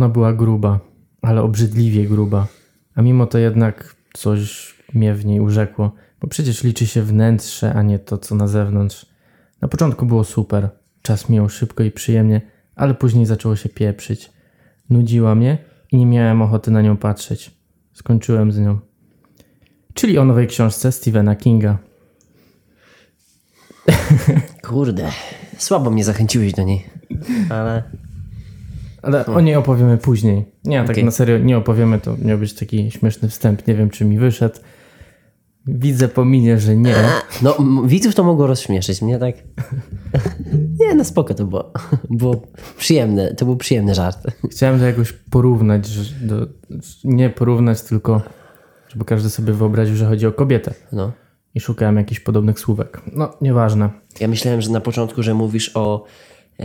ona była gruba, ale obrzydliwie gruba. A mimo to jednak coś mnie w niej urzekło, bo przecież liczy się wnętrze, a nie to, co na zewnątrz. Na początku było super, czas mijał szybko i przyjemnie, ale później zaczęło się pieprzyć. Nudziła mnie i nie miałem ochoty na nią patrzeć. Skończyłem z nią. Czyli o nowej książce Stephena Kinga. Kurde, słabo mnie zachęciłeś do niej. Ale Ale o niej opowiemy później. Nie, tak Okej. na serio nie opowiemy, to miał być taki śmieszny wstęp. Nie wiem, czy mi wyszedł. Widzę po minie, że nie. no, widzów to mogło rozśmieszyć mnie, tak? Nie, no spoko to było. Było przyjemne, to był przyjemny żart. Chciałem to jakoś porównać, że do, nie porównać, tylko żeby każdy sobie wyobraził, że chodzi o kobietę. No. I szukałem jakichś podobnych słówek. No, nieważne. Ja myślałem, że na początku, że mówisz o e,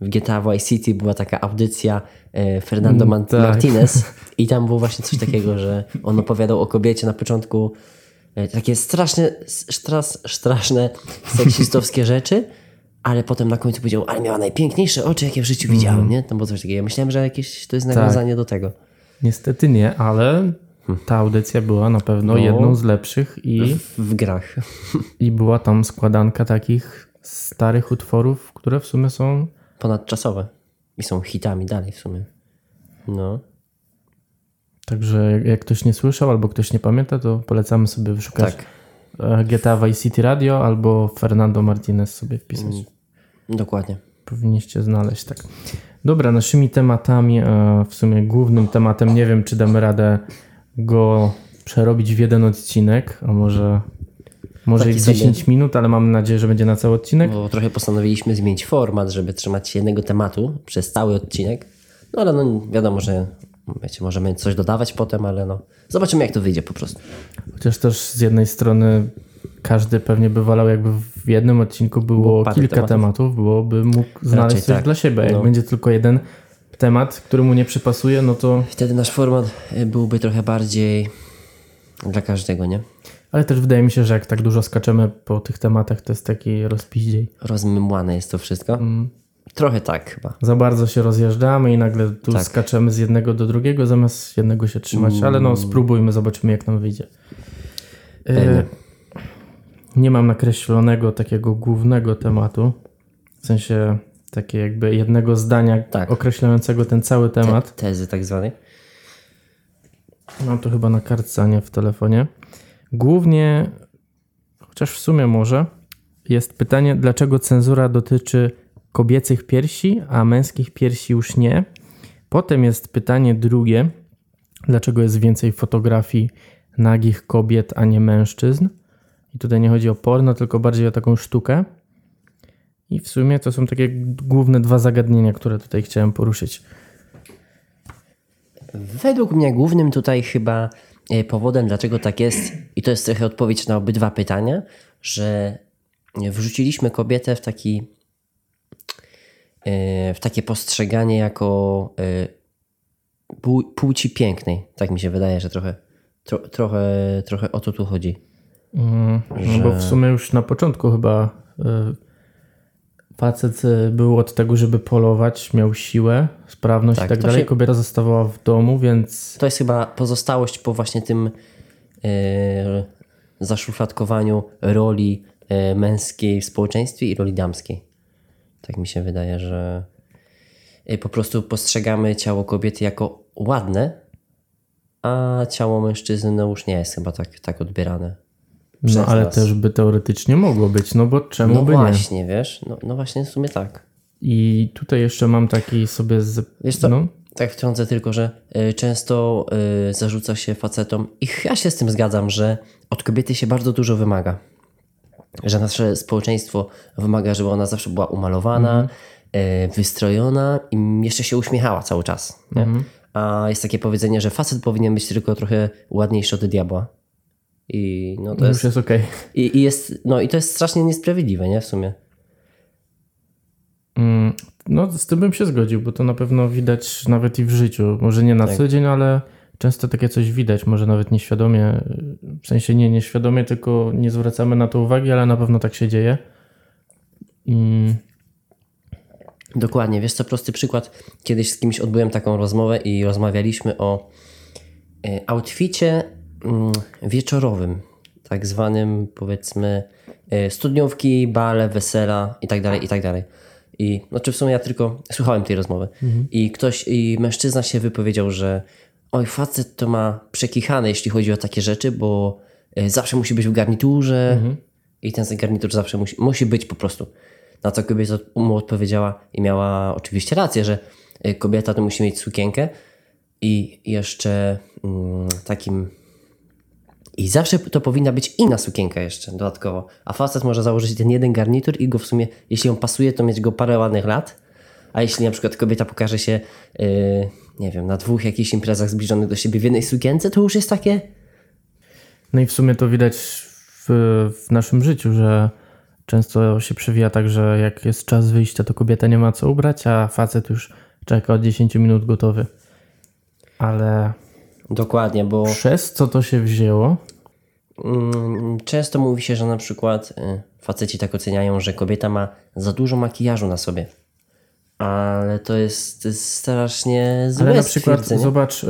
w GTA Vice City była taka audycja e, Fernando Man- tak. Martinez i tam było właśnie coś takiego, że on opowiadał o kobiecie na początku e, takie straszne, stras, straszne seksistowskie rzeczy, ale potem na końcu powiedział, ale miała najpiękniejsze oczy, jakie w życiu widziałem, nie? Tam było coś takiego. Ja myślałem, że jakieś to jest nawiązanie do tego. Niestety nie, ale ta audycja była na pewno No. jedną z lepszych i, W grach. i była tam składanka takich starych utworów, które w sumie są Ponadczasowe. I są hitami dalej w sumie. No. Także jak- ktoś nie słyszał albo ktoś nie pamięta, to polecamy sobie wyszukać Tak. e, GTA Vice City Radio albo Fernando Martinez sobie wpisać. Dokładnie. Powinniście znaleźć, tak. Dobra, naszymi tematami, e, w sumie głównym tematem, nie wiem czy damy radę go przerobić w jeden odcinek, a może, może i w sobie. 10 minut, ale mam nadzieję, że będzie na cały odcinek. Bo trochę postanowiliśmy zmienić format, żeby trzymać się jednego tematu przez cały odcinek. No ale no wiadomo, że wiecie, możemy coś dodawać potem, ale no zobaczymy jak to wyjdzie po prostu. Chociaż też z jednej strony każdy pewnie by wolał, jakby w jednym odcinku było Było kilka tematów. tematów. byłoby mógł znaleźć Raczej coś tak. dla siebie. Jak No. będzie tylko jeden temat, który mu nie przypasuje, no to. Wtedy nasz format y, byłby trochę bardziej dla każdego, nie? Ale też wydaje mi się, że jak tak dużo skaczemy po tych tematach, to jest taki rozpiździej. Rozmymłane jest to wszystko. Mm. Trochę tak chyba. Za bardzo się rozjeżdżamy i nagle tu Tak. skaczemy z jednego do drugiego, zamiast jednego się trzymać. Ale no, spróbujmy, zobaczymy, jak nam wyjdzie. Pewnie. nie mam nakreślonego takiego głównego tematu, w sensie takie jakby jednego zdania Tak. określającego ten cały temat. Te, tezy tak zwanej. Mam to chyba na kartce, a nie w telefonie. Głównie, chociaż w sumie może, jest pytanie, dlaczego cenzura dotyczy kobiecych piersi, a męskich piersi już nie. Potem jest pytanie drugie, dlaczego jest więcej fotografii nagich kobiet, a nie mężczyzn. I tutaj nie chodzi o porno, tylko bardziej o taką sztukę. I w sumie to są takie główne dwa zagadnienia, które tutaj chciałem poruszyć. Według mnie głównym tutaj chyba powodem, dlaczego tak jest, i to jest trochę odpowiedź na obydwa pytania, że wrzuciliśmy kobietę w taki e, w takie postrzeganie jako pł- płci pięknej. Tak mi się wydaje, że trochę, tro, trochę, trochę o to tu chodzi. Mm, No bo w sumie już na początku chyba y, facet y, był od tego, żeby polować, miał siłę, sprawność Tak, i tak to dalej. się- Kobieta zostawała w domu, więc To jest chyba pozostałość po właśnie tym e, zaszufladkowaniu roli e, męskiej w społeczeństwie i roli damskiej. Tak mi się wydaje, że e, po prostu postrzegamy ciało kobiety jako ładne, a ciało mężczyzny no już nie jest chyba tak, tak odbierane. No ale nas. też by teoretycznie mogło być, no bo czemu No by nie? właśnie, wiesz? No, no właśnie w sumie tak. I tutaj jeszcze mam taki sobie z... Wiesz co? No, Tak wtrącę tylko, że y, często y, zarzuca się facetom i ja się z tym zgadzam, że od kobiety się bardzo dużo wymaga. Że nasze społeczeństwo wymaga, żeby ona zawsze była umalowana, y, wystrojona i jeszcze się uśmiechała cały czas. Nie? A jest takie powiedzenie, że facet powinien być tylko trochę ładniejszy od diabła. I no to już jest, jest okej. i, i jest, no i to jest strasznie niesprawiedliwe, nie? W sumie. Mm, No z tym bym się zgodził, bo to na pewno widać nawet i w życiu. Może nie na Tak. co dzień, ale często takie coś widać. Może nawet nieświadomie, w sensie nie nieświadomie, tylko nie zwracamy na to uwagi, ale na pewno tak się dzieje. I Dokładnie, wiesz co, prosty przykład. Kiedyś z kimś odbyłem taką rozmowę i rozmawialiśmy o y, outficie mm, wieczorowym, tak zwanym powiedzmy y, studniówki, bale, wesela i tak dalej, i tak dalej. I znaczy w sumie ja tylko słuchałem tej rozmowy i ktoś, i mężczyzna się wypowiedział, że oj, facet to ma przekichane, jeśli chodzi o takie rzeczy, bo y, zawsze musi być w garniturze i ten garnitur zawsze musi, musi być po prostu. Na co kobieta mu odpowiedziała i miała oczywiście rację, że y, kobieta to musi mieć sukienkę i jeszcze mm, takim. I zawsze to powinna być inna sukienka jeszcze dodatkowo. A facet może założyć ten jeden garnitur i go w sumie, jeśli on pasuje, to mieć go parę ładnych lat. A jeśli na przykład kobieta pokaże się, yy, nie wiem, na dwóch jakichś imprezach zbliżonych do siebie w jednej sukience, to już jest takie. No i w sumie to widać w, w naszym życiu, że często się przewija tak, że jak jest czas wyjścia, to kobieta nie ma co ubrać, a facet już czeka od 10 minut gotowy. Ale Dokładnie, bo przez co to się wzięło? mm, często mówi się, że na przykład y, faceci tak oceniają, że kobieta ma za dużo makijażu na sobie. Ale to jest, strasznie złe Ale na przykład zobacz, y,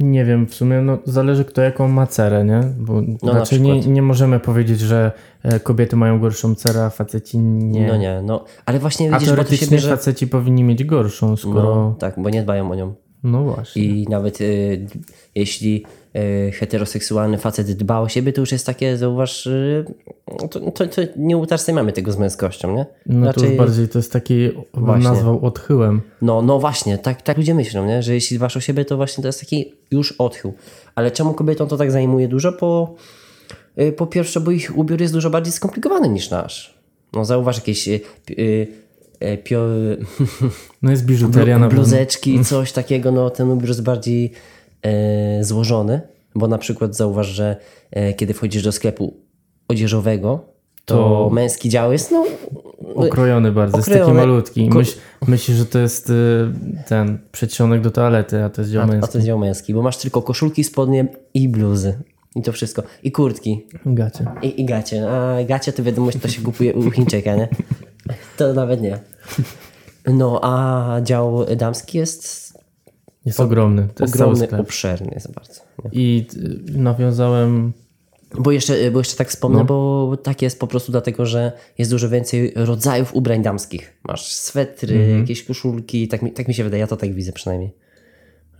nie wiem, w sumie no, zależy kto jaką ma cerę, nie? Bo na raczej nie, nie możemy powiedzieć, że e, kobiety mają gorszą cerę, a faceci nie. No nie, no. Ale właśnie A widzisz, bo to się teoretycznie bierze... faceci powinni mieć gorszą, skoro... No, tak, bo nie dbają o nią. No, właśnie. I nawet y, jeśli y, heteroseksualny facet dba o siebie, to już jest takie, zauważ, y, to, to, to nie utożsamiamy tego z męskością, nie? No to już bardziej to jest taki, Właśnie. nazwał odchyłem. No, no właśnie, tak, tak ludzie myślą, nie? że jeśli dbasz o siebie, to właśnie to jest taki już odchył. Ale czemu kobietom to tak zajmuje dużo? Po, y, po pierwsze, bo ich ubiór jest dużo bardziej skomplikowany niż nasz. No zauważ jakieś y, y, pio, No jest biżuteria na bluzeczki, coś takiego, no ten ubiór jest bardziej e, złożony, bo na przykład zauważ, że e, kiedy wchodzisz do sklepu odzieżowego, to, To- męski dział jest, no, Okrojony bardzo, jest taki Okrojony. malutki. Myśl, myślisz, że to jest y, ten przedsionek do toalety, a to jest dział a, a męski. to jest dział męski, bo masz tylko koszulki, spodnie i bluzy. I to wszystko. I kurtki. Gacie. I, i gacie. A gacie to wiadomo, że to się kupuje u Chińczyka, nie? To nawet nie. No, a dział damski jest Jest ogromny. To jest cały ogromny, obszerny jest bardzo. Nie? I y, nawiązałem... Bo jeszcze, bo jeszcze tak wspomnę, bo tak jest po prostu dlatego, że jest dużo więcej rodzajów ubrań damskich. Masz swetry, jakieś koszulki, tak mi, tak mi się wydaje, ja to tak widzę przynajmniej.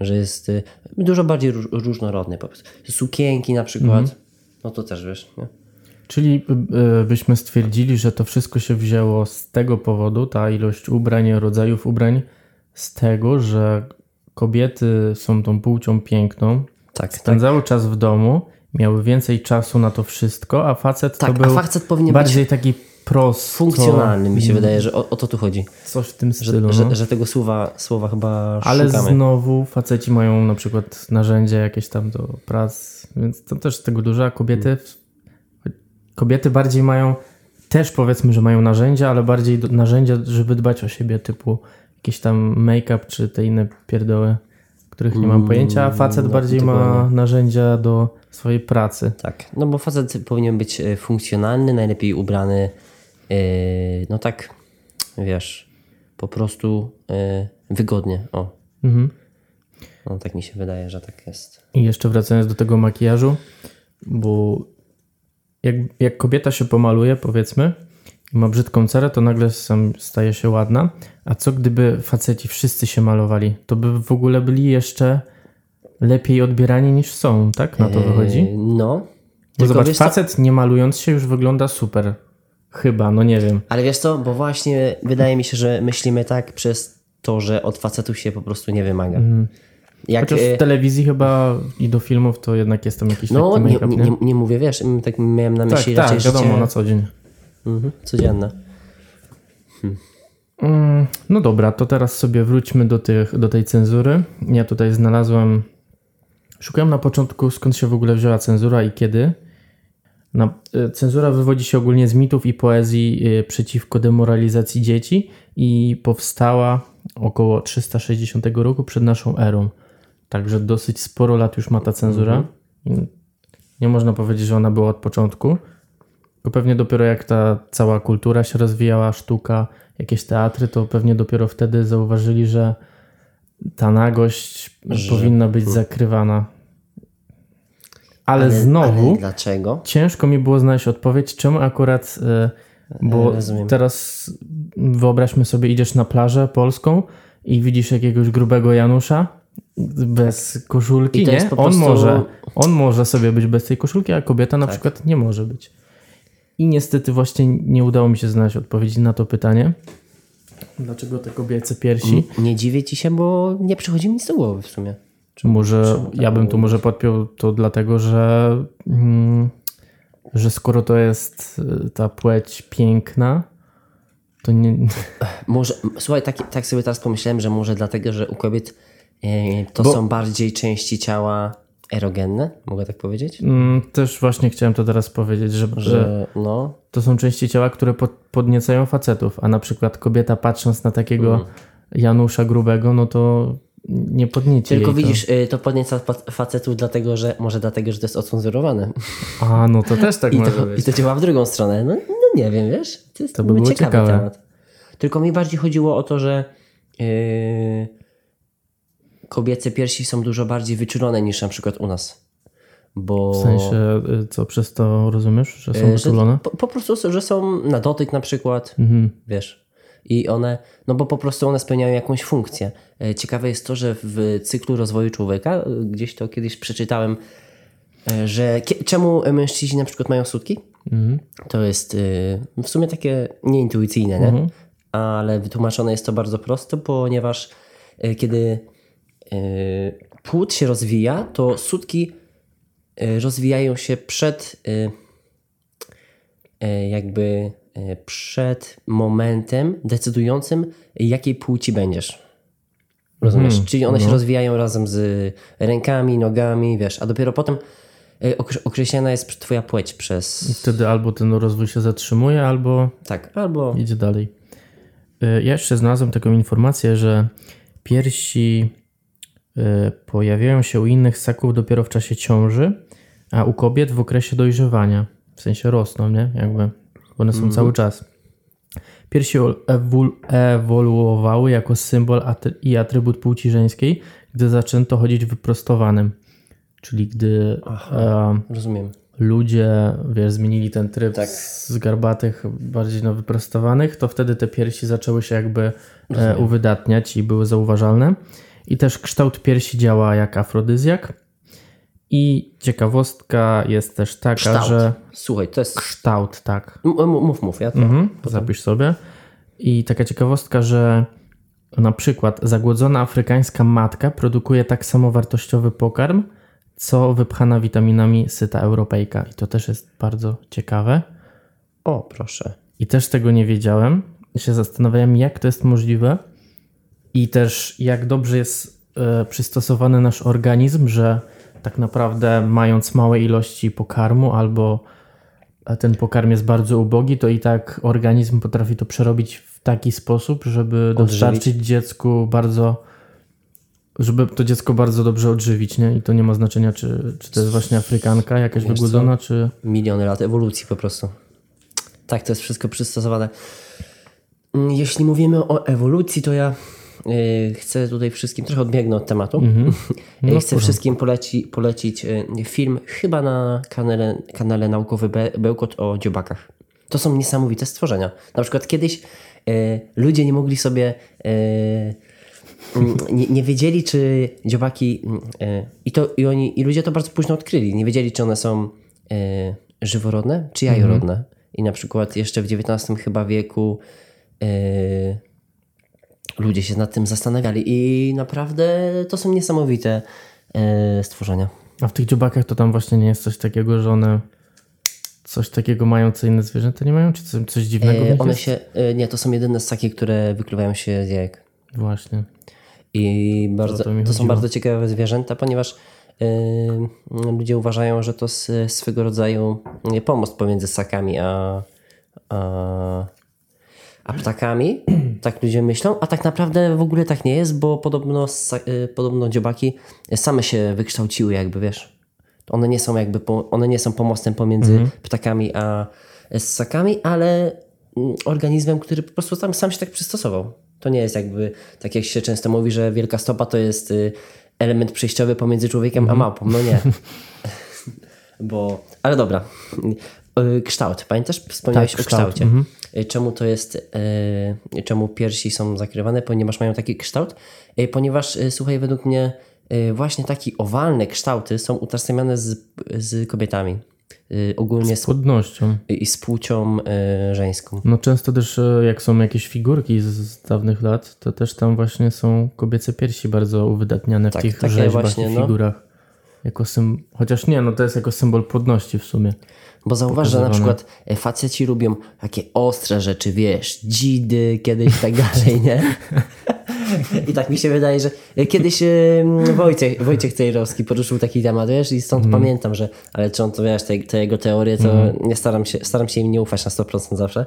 Że jest y, dużo bardziej róż, różnorodny po prostu. Sukienki na przykład, no to też wiesz, nie? Czyli y, byśmy stwierdzili, że to wszystko się wzięło z tego powodu, ta ilość ubrań, rodzajów ubrań, z tego, że kobiety są tą płcią piękną, Tak, tak. spędzały czas w domu, miały więcej czasu na to wszystko, a facet Tak, to był facet powinien bardziej taki prosto, Funkcjonalny mi się wydaje, że o, o to tu chodzi. coś w tym stylu. Że, no. że tego słowa, słowa chyba Ale szukamy. znowu faceci mają na przykład narzędzia jakieś tam do prac, więc to też z tego dużo, a kobiety, kobiety bardziej mają, też powiedzmy, że mają narzędzia, ale bardziej do, narzędzia, żeby dbać o siebie, typu jakieś tam make-up czy te inne pierdoły, których nie mam pojęcia, a facet no, bardziej ma narzędzia do swojej pracy. Tak, no bo facet powinien być e, funkcjonalny, najlepiej ubrany, e, no tak, wiesz, po prostu e, wygodnie, o. Mhm. No tak mi się wydaje, że tak jest. I jeszcze wracając do tego makijażu, bo jak, jak kobieta się pomaluje, powiedzmy, i ma brzydką cerę, to nagle sam staje się ładna. A co gdyby faceci wszyscy się malowali? To by w ogóle byli jeszcze lepiej odbierani niż są, tak? Na to wychodzi? E, No. Bo zobacz, wiesz co, facet nie malując się już wygląda super. Chyba, no nie wiem. ale wiesz co, bo właśnie wydaje mi się, że myślimy tak przez to, że od facetów się po prostu nie wymaga. Jak, Chociaż e, w telewizji chyba i do filmów to jednak jest tam jakiś no, taki nie, nie, nie? nie, mówię, wiesz, tak miałem na Tak, myśli tak, raczej wiadomo, życie na co dzień. mhm, codzienne. Mm, No dobra, to teraz sobie wróćmy do, tych, do tej cenzury. Ja tutaj znalazłem. Szukałem na początku, skąd się w ogóle wzięła cenzura i kiedy. E, cenzura wywodzi się ogólnie z mitów i poezji e, przeciwko demoralizacji dzieci i powstała około 360 roku przed naszą erą. Także dosyć sporo lat już ma ta cenzura. I Nie można powiedzieć, że ona była od początku. Tylko pewnie dopiero jak ta cała kultura się rozwijała, sztuka, jakieś teatry, to pewnie dopiero wtedy zauważyli, że ta nagość Że- powinna być zakrywana. Ale, znowu Ale dlaczego? ciężko mi było znaleźć odpowiedź, czemu akurat. e, Bo Rozumiem. teraz wyobraźmy sobie, idziesz na plażę polską i widzisz jakiegoś grubego Janusza bez koszulki, nie? On, prostu- Tak. może, on może sobie być bez tej koszulki, a kobieta na przykład nie może być. I niestety właśnie nie udało mi się znaleźć odpowiedzi na to pytanie. Dlaczego te kobiece piersi? Nie dziwię ci się, bo nie przychodzi mi nic do głowy w sumie. Czy może ja bym tu może podpiął to dlatego, że, mm, że skoro to jest y, ta płeć piękna, to nie. Może, słuchaj, tak, tak sobie teraz pomyślałem, że może dlatego, że u kobiet to Bo- są bardziej części ciała erogenne, mogę tak powiedzieć? Mm, Też właśnie chciałem to teraz powiedzieć, że, że Że no, to są części ciała, które pod, podniecają facetów, a na przykład kobieta patrząc na takiego Janusza grubego, no to nie podnieci tylko jej widzisz, e, to podnieca fa- facetów dlatego, że może dlatego, że to jest ocenzurowane. To. A, no to też tak I może to, być. I to działa w drugą stronę. No, no nie wiem, wiesz? To, jest To by ciekawy ciekawe. temat. Tylko mi bardziej chodziło o to, że yy, kobiece piersi są dużo bardziej wyczulone niż na przykład u nas. Bo W sensie, y, co przez to rozumiesz, że są że wyczulone? po, po prostu, że są na dotyk na przykład, Mhm. wiesz. I one, no bo po prostu one spełniają jakąś funkcję. E, Ciekawe jest to, że w cyklu rozwoju człowieka, gdzieś to kiedyś przeczytałem, że czemu mężczyźni na przykład mają sutki? Mhm. To jest y, w sumie takie nieintuicyjne, nie? Mhm. ale wytłumaczone jest to bardzo prosto, ponieważ y, kiedy y, płód się rozwija, to sutki y, rozwijają się przed y, y, jakby y, przed momentem decydującym, jakiej płci będziesz. Rozumiesz? Czyli one się rozwijają razem z rękami, nogami, wiesz, a dopiero potem y, okre- określana jest twoja płeć przez... Wtedy albo ten rozwój się zatrzymuje, albo Tak, albo idzie dalej. Y, Ja jeszcze znalazłem taką informację, że piersi y, pojawiają się u innych ssaków dopiero w czasie ciąży, a u kobiet w okresie dojrzewania. W sensie rosną, nie? Jakby. One są cały czas. Piersi ol- ewol- ewoluowały jako symbol i atrybut płci żeńskiej, gdy zaczęto chodzić wyprostowanym. Czyli gdy e, rozumiem. ludzie, wiesz, zmienili ten tryb z garbatych bardziej na wyprostowanych, to wtedy te piersi zaczęły się jakby e, uwydatniać i były zauważalne. I też kształt piersi działa jak afrodyzjak. I ciekawostka jest też taka, Kształt. że Słuchaj, to jest. kształt, tak. M- mów, mów, ja to. Mhm, zapisz sobie. I taka ciekawostka, że na przykład zagłodzona afrykańska matka produkuje tak samo wartościowy pokarm, co wypchana witaminami syta europejka. I to też jest bardzo ciekawe. O, proszę. I też tego nie wiedziałem. I się zastanawiałem, jak to jest możliwe. I też jak dobrze jest e, przystosowany nasz organizm, że tak naprawdę mając małe ilości pokarmu albo e, ten pokarm jest bardzo ubogi, to i tak organizm potrafi to przerobić w taki sposób, żeby dostarczyć dziecku bardzo, żeby to dziecko bardzo dobrze odżywić, nie? I to nie ma znaczenia, czy, czy to jest właśnie Afrykanka jakaś Wiesz wygłodzona, czy... Miliony lat ewolucji po prostu. Tak, to jest wszystko przystosowane. Mm, Jeśli mówimy o ewolucji, to ja chcę tutaj wszystkim, trochę odbiegnę od tematu. No, Y, chcę wszystkim poleci, polecić y, film chyba na kanale, kanale Naukowy Be Bełkot o dziobakach. To są niesamowite stworzenia. Na przykład kiedyś y, ludzie nie mogli sobie y, nie, nie wiedzieli, czy dziobaki. e, I, to, i, oni, I ludzie to bardzo późno odkryli. Nie wiedzieli, czy one są e, żyworodne, czy jajorodne. I na przykład jeszcze w XIX chyba wieku e, ludzie się nad tym zastanawiali. I naprawdę to są niesamowite e, stworzenia. A w tych dziobakach to tam właśnie nie jest coś takiego, że one coś takiego mają, co inne zwierzęta nie mają? Czy coś, dziwnego E, one jest? się. E, nie, to są jedyne ssaki, które wykluwają się z jajek. Właśnie. I bardzo, to to, są bardzo ciekawe zwierzęta, ponieważ yy, ludzie uważają, że to swego rodzaju pomost pomiędzy ssakami a, a, a ptakami. Tak ludzie myślą, a tak naprawdę w ogóle tak nie jest, bo podobno, yy, podobno dziobaki same się wykształciły, jakby wiesz. One nie są jakby po, one nie są pomostem pomiędzy ptakami a ssakami, ale mm, organizmem, który po prostu sam, sam się tak przystosował. To nie jest jakby, tak jak się często mówi, że wielka stopa to jest y, element przejściowy pomiędzy człowiekiem a małpą. No nie. Bo, ale dobra. Y, Kształt. Pamiętasz? Wspomniałeś Tak, o kształt. kształcie. Y, Czemu to jest, y, czemu piersi są zakrywane? Ponieważ mają taki kształt? Ponieważ, słuchaj, według mnie właśnie takie owalne kształty są utożsamiane z, z kobietami. Ogólnie z, Płodnością. i z płcią żeńską. No często też e, jak są jakieś figurki z, z dawnych lat, to też tam właśnie są kobiece piersi bardzo uwydatniane w Tak, tych takie rzeźbach właśnie, no. figurach. Jako sym... Chociaż nie, no to jest jako symbol płodności w sumie. Bo zauważ, że na przykład e, faceci lubią takie ostre rzeczy, wiesz, dzidy kiedyś tak dalej, nie? I tak mi się wydaje, że e, kiedyś e, Wojciech, Wojciech Cejrowski poruszył taki temat, wiesz, i stąd pamiętam, że, ale czy on to, wiesz, te, te jego teorie, to nie staram się, staram się im nie ufać na 100% zawsze,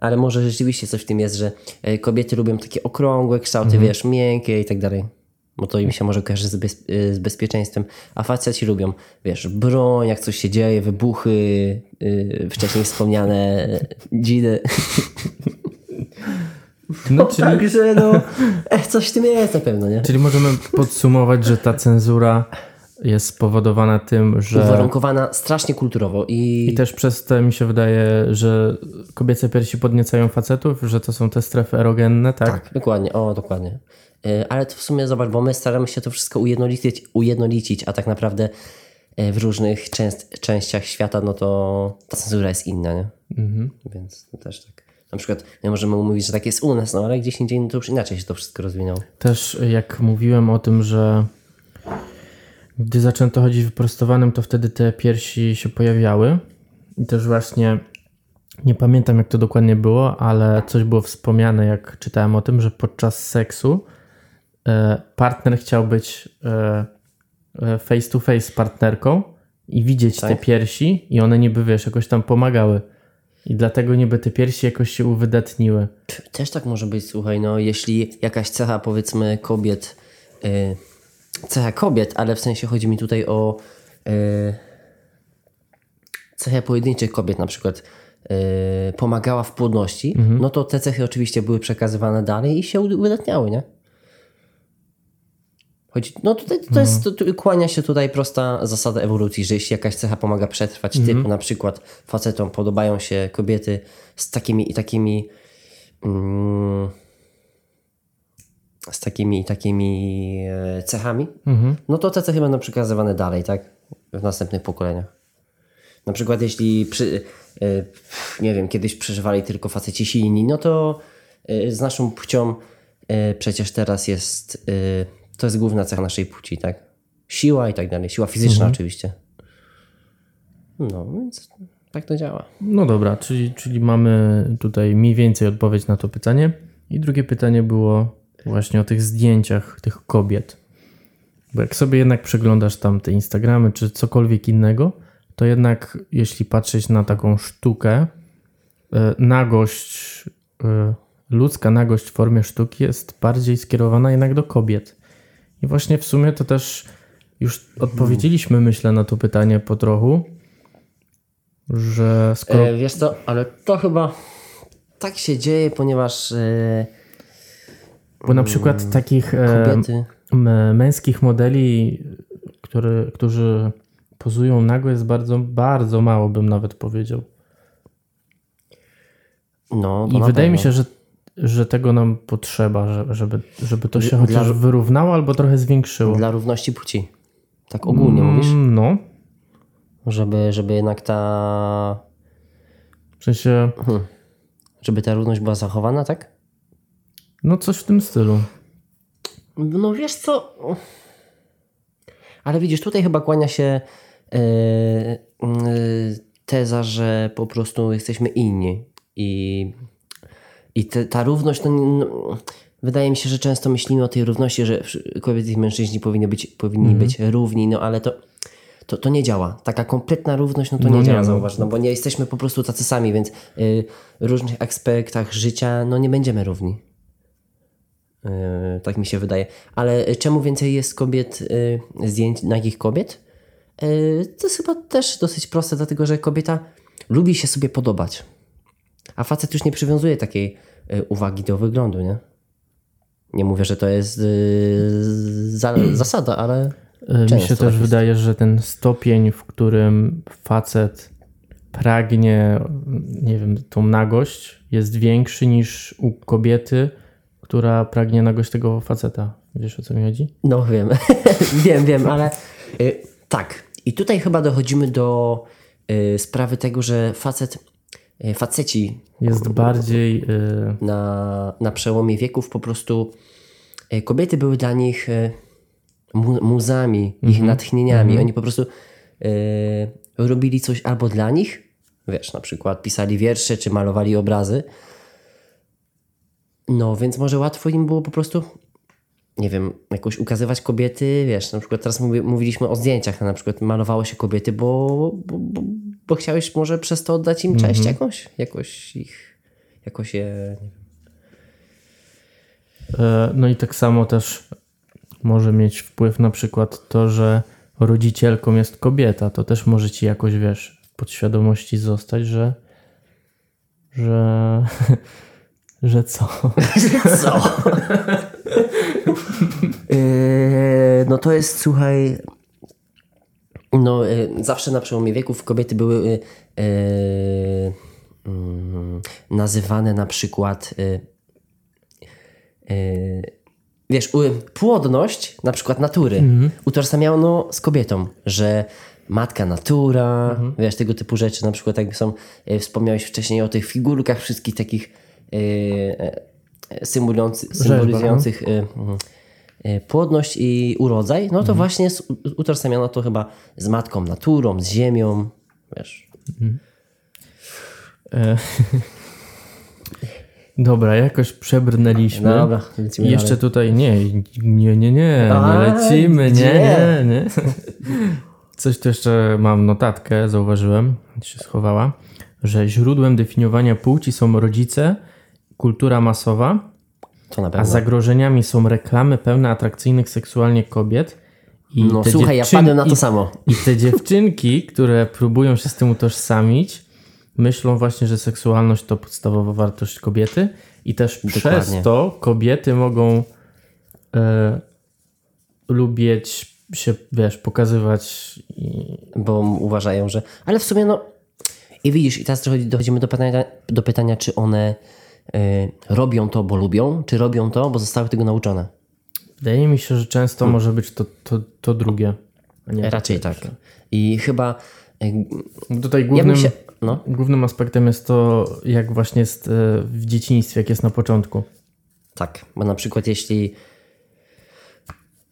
ale może rzeczywiście coś w tym jest, że kobiety lubią takie okrągłe kształty, wiesz, miękkie i tak dalej. Bo to im się może kojarzy z, bez, y, z bezpieczeństwem. A faceci lubią, wiesz, broń, jak coś się dzieje, wybuchy, yy, wcześniej wspomniane dzidy. No, czyli, Także no, e, coś w tym jest na pewno, nie? czyli możemy podsumować, że ta cenzura jest spowodowana tym, że Uwarunkowana strasznie kulturowo i, i też przez to mi się wydaje, że kobiece piersi podniecają facetów, że to są te strefy erogenne, tak? tak, dokładnie, o dokładnie. Yy, ale to w sumie zobacz, bo my staramy się to wszystko ujednolicić, ujednolicić a tak naprawdę yy, w różnych częst, częściach świata, no to ta cenzura jest inna, nie? Mhm. Więc to też tak. Na przykład my możemy mówić, że tak jest u nas, no ale gdzieś indziej no to już inaczej się to wszystko rozwinęło. Też jak mówiłem o tym, że gdy zaczęto chodzić wyprostowanym, to wtedy te piersi się pojawiały. I też właśnie nie pamiętam jak to dokładnie było, ale coś było wspomniane, jak czytałem o tym, że podczas seksu e, partner chciał być e, e, face to face z partnerką i widzieć te Tak. piersi i one niby, wiesz, jakoś tam pomagały. I dlatego niby te piersi jakoś się uwydatniły. Też tak może być, słuchaj, no jeśli jakaś cecha powiedzmy kobiet, y, cecha kobiet, ale w sensie chodzi mi tutaj o y, cechę pojedynczych kobiet na przykład y, pomagała w płodności, no to te cechy oczywiście były przekazywane dalej i się uwydatniały, nie? Chodzi, no tutaj to jest, to, kłania się tutaj prosta zasada ewolucji, że jeśli jakaś cecha pomaga przetrwać, typu na przykład facetom podobają się kobiety z takimi i takimi mm, z takimi i takimi e, cechami, no to te cechy będą przekazywane dalej, tak? W następnych pokoleniach. Na przykład jeśli przy, e, nie wiem, kiedyś przeżywali tylko faceci silni, no to e, z naszą płcią przecież teraz jest, to jest główna cecha naszej płci, tak? Siła i tak dalej, siła fizyczna oczywiście. No, więc tak to działa. No dobra, czyli, czyli mamy tutaj mniej więcej odpowiedź na to pytanie. I drugie pytanie było właśnie o tych zdjęciach tych kobiet. Bo jak sobie jednak przeglądasz tam te Instagramy czy cokolwiek innego, to jednak jeśli patrzeć na taką sztukę, e, nagość, e, ludzka nagość w formie sztuki jest bardziej skierowana jednak do kobiet. I właśnie w sumie to też już odpowiedzieliśmy, myślę, na to pytanie po trochu, że skoro E, wiesz co, ale to chyba tak się dzieje, ponieważ e, Bo na przykład takich e, kobiety... m- męskich modeli, który, którzy pozują nago jest bardzo, bardzo mało, bym nawet powiedział. No, I wydaje mi pewno. się, że, że tego nam potrzeba, że- żeby, żeby to się Dla- chociaż wyrównało albo trochę zwiększyło. Dla równości płci. Tak ogólnie mówisz? Mm, No, Żeby, żeby jednak ta... w sensie, Żeby ta równość była zachowana, tak? no coś w tym stylu. No wiesz co... Ale widzisz, tutaj chyba kłania się e, e, teza, że po prostu jesteśmy inni. I, i te, ta równość, to, nie- no, wydaje mi się, że często myślimy o tej równości, że kobiety i mężczyźni powinni być, powinni być równi, no ale to, to, to nie działa. Taka kompletna równość, no to No nie, nie, działa, no. zauważ, no bo nie jesteśmy po prostu tacy sami, więc y, w różnych aspektach życia, no nie będziemy równi. Yy, tak mi się wydaje. Ale czemu więcej jest kobiet, yy, zdjęć nagich kobiet? Yy, to jest chyba też dosyć proste, dlatego że kobieta lubi się sobie podobać. A facet już nie przywiązuje takiej y, uwagi do wyglądu, nie? Nie mówię, że to jest y, za, zasada, ale E, Mi się tak też jest. wydaje, że ten stopień, w którym facet pragnie, nie wiem, tą nagość, jest większy niż u kobiety, która pragnie nagość tego faceta. Wiesz o co mi chodzi? No wiem, wiem, wiem, ale tak. I tutaj chyba dochodzimy do sprawy tego, że facet, faceci Jest bardziej. y, na, na przełomie wieków po prostu y, kobiety były dla nich mu, muzami, ich natchnieniami. Oni po prostu robili coś albo dla nich, wiesz, na przykład pisali wiersze czy malowali obrazy. No, więc może łatwo im było po prostu nie wiem, jakoś ukazywać kobiety, wiesz, na przykład teraz mówi, mówiliśmy o zdjęciach, na przykład malowało się kobiety, bo, bo, bo, bo chciałeś może przez to oddać im cześć jakąś, jakoś ich, jakoś je, nie wiem. e, No i tak samo też może mieć wpływ na przykład to, że rodzicielką jest kobieta. To też może ci jakoś, wiesz, w podświadomości zostać, że. że. że co? Co? Yy, no to jest, słuchaj, no yy, zawsze na przełomie wieków kobiety były yy, yy, mm, nazywane na przykład wiesz, płodność na przykład natury utożsamiano z kobietą, że matka natura, wiesz, tego typu rzeczy, na przykład jak są, wspomniałeś wcześniej o tych figurkach wszystkich takich yy, yy, symulujący, symbolizujących yy, mm, yy, płodność i urodzaj, no to właśnie s- u- utożsamiano to chyba z matką naturą, z ziemią, wiesz. E, Dobra, jakoś przebrnęliśmy. Dobra, lecimy Jeszcze dalej. tutaj nie, nie, nie, nie, A, nie lecimy, gdzie? nie, nie, nie. Coś tu jeszcze mam notatkę, zauważyłem, się schowała, że źródłem definiowania płci są rodzice, kultura masowa, a zagrożeniami są reklamy pełne atrakcyjnych seksualnie kobiet. I No słuchaj, ja wpadłem na to i- samo. I te dziewczynki, które próbują się z tym utożsamić, myślą właśnie, że seksualność to podstawowa wartość kobiety i też przez Dokładnie. to kobiety mogą e, lubić się, wiesz, pokazywać i bo uważają, że. Ale w sumie, no. I widzisz, i teraz dochodzi- dochodzimy do pytania, do pytania czy one robią to, bo lubią, czy robią to, bo zostały tego nauczone. wydaje mi się, że często może być to, to, to drugie. Raczej tak. pierwsze. I chyba. y, Tutaj Ja głównym, bym się. No, głównym aspektem jest to, jak właśnie jest e, w dzieciństwie, jak jest na początku. tak. Bo na przykład, jeśli.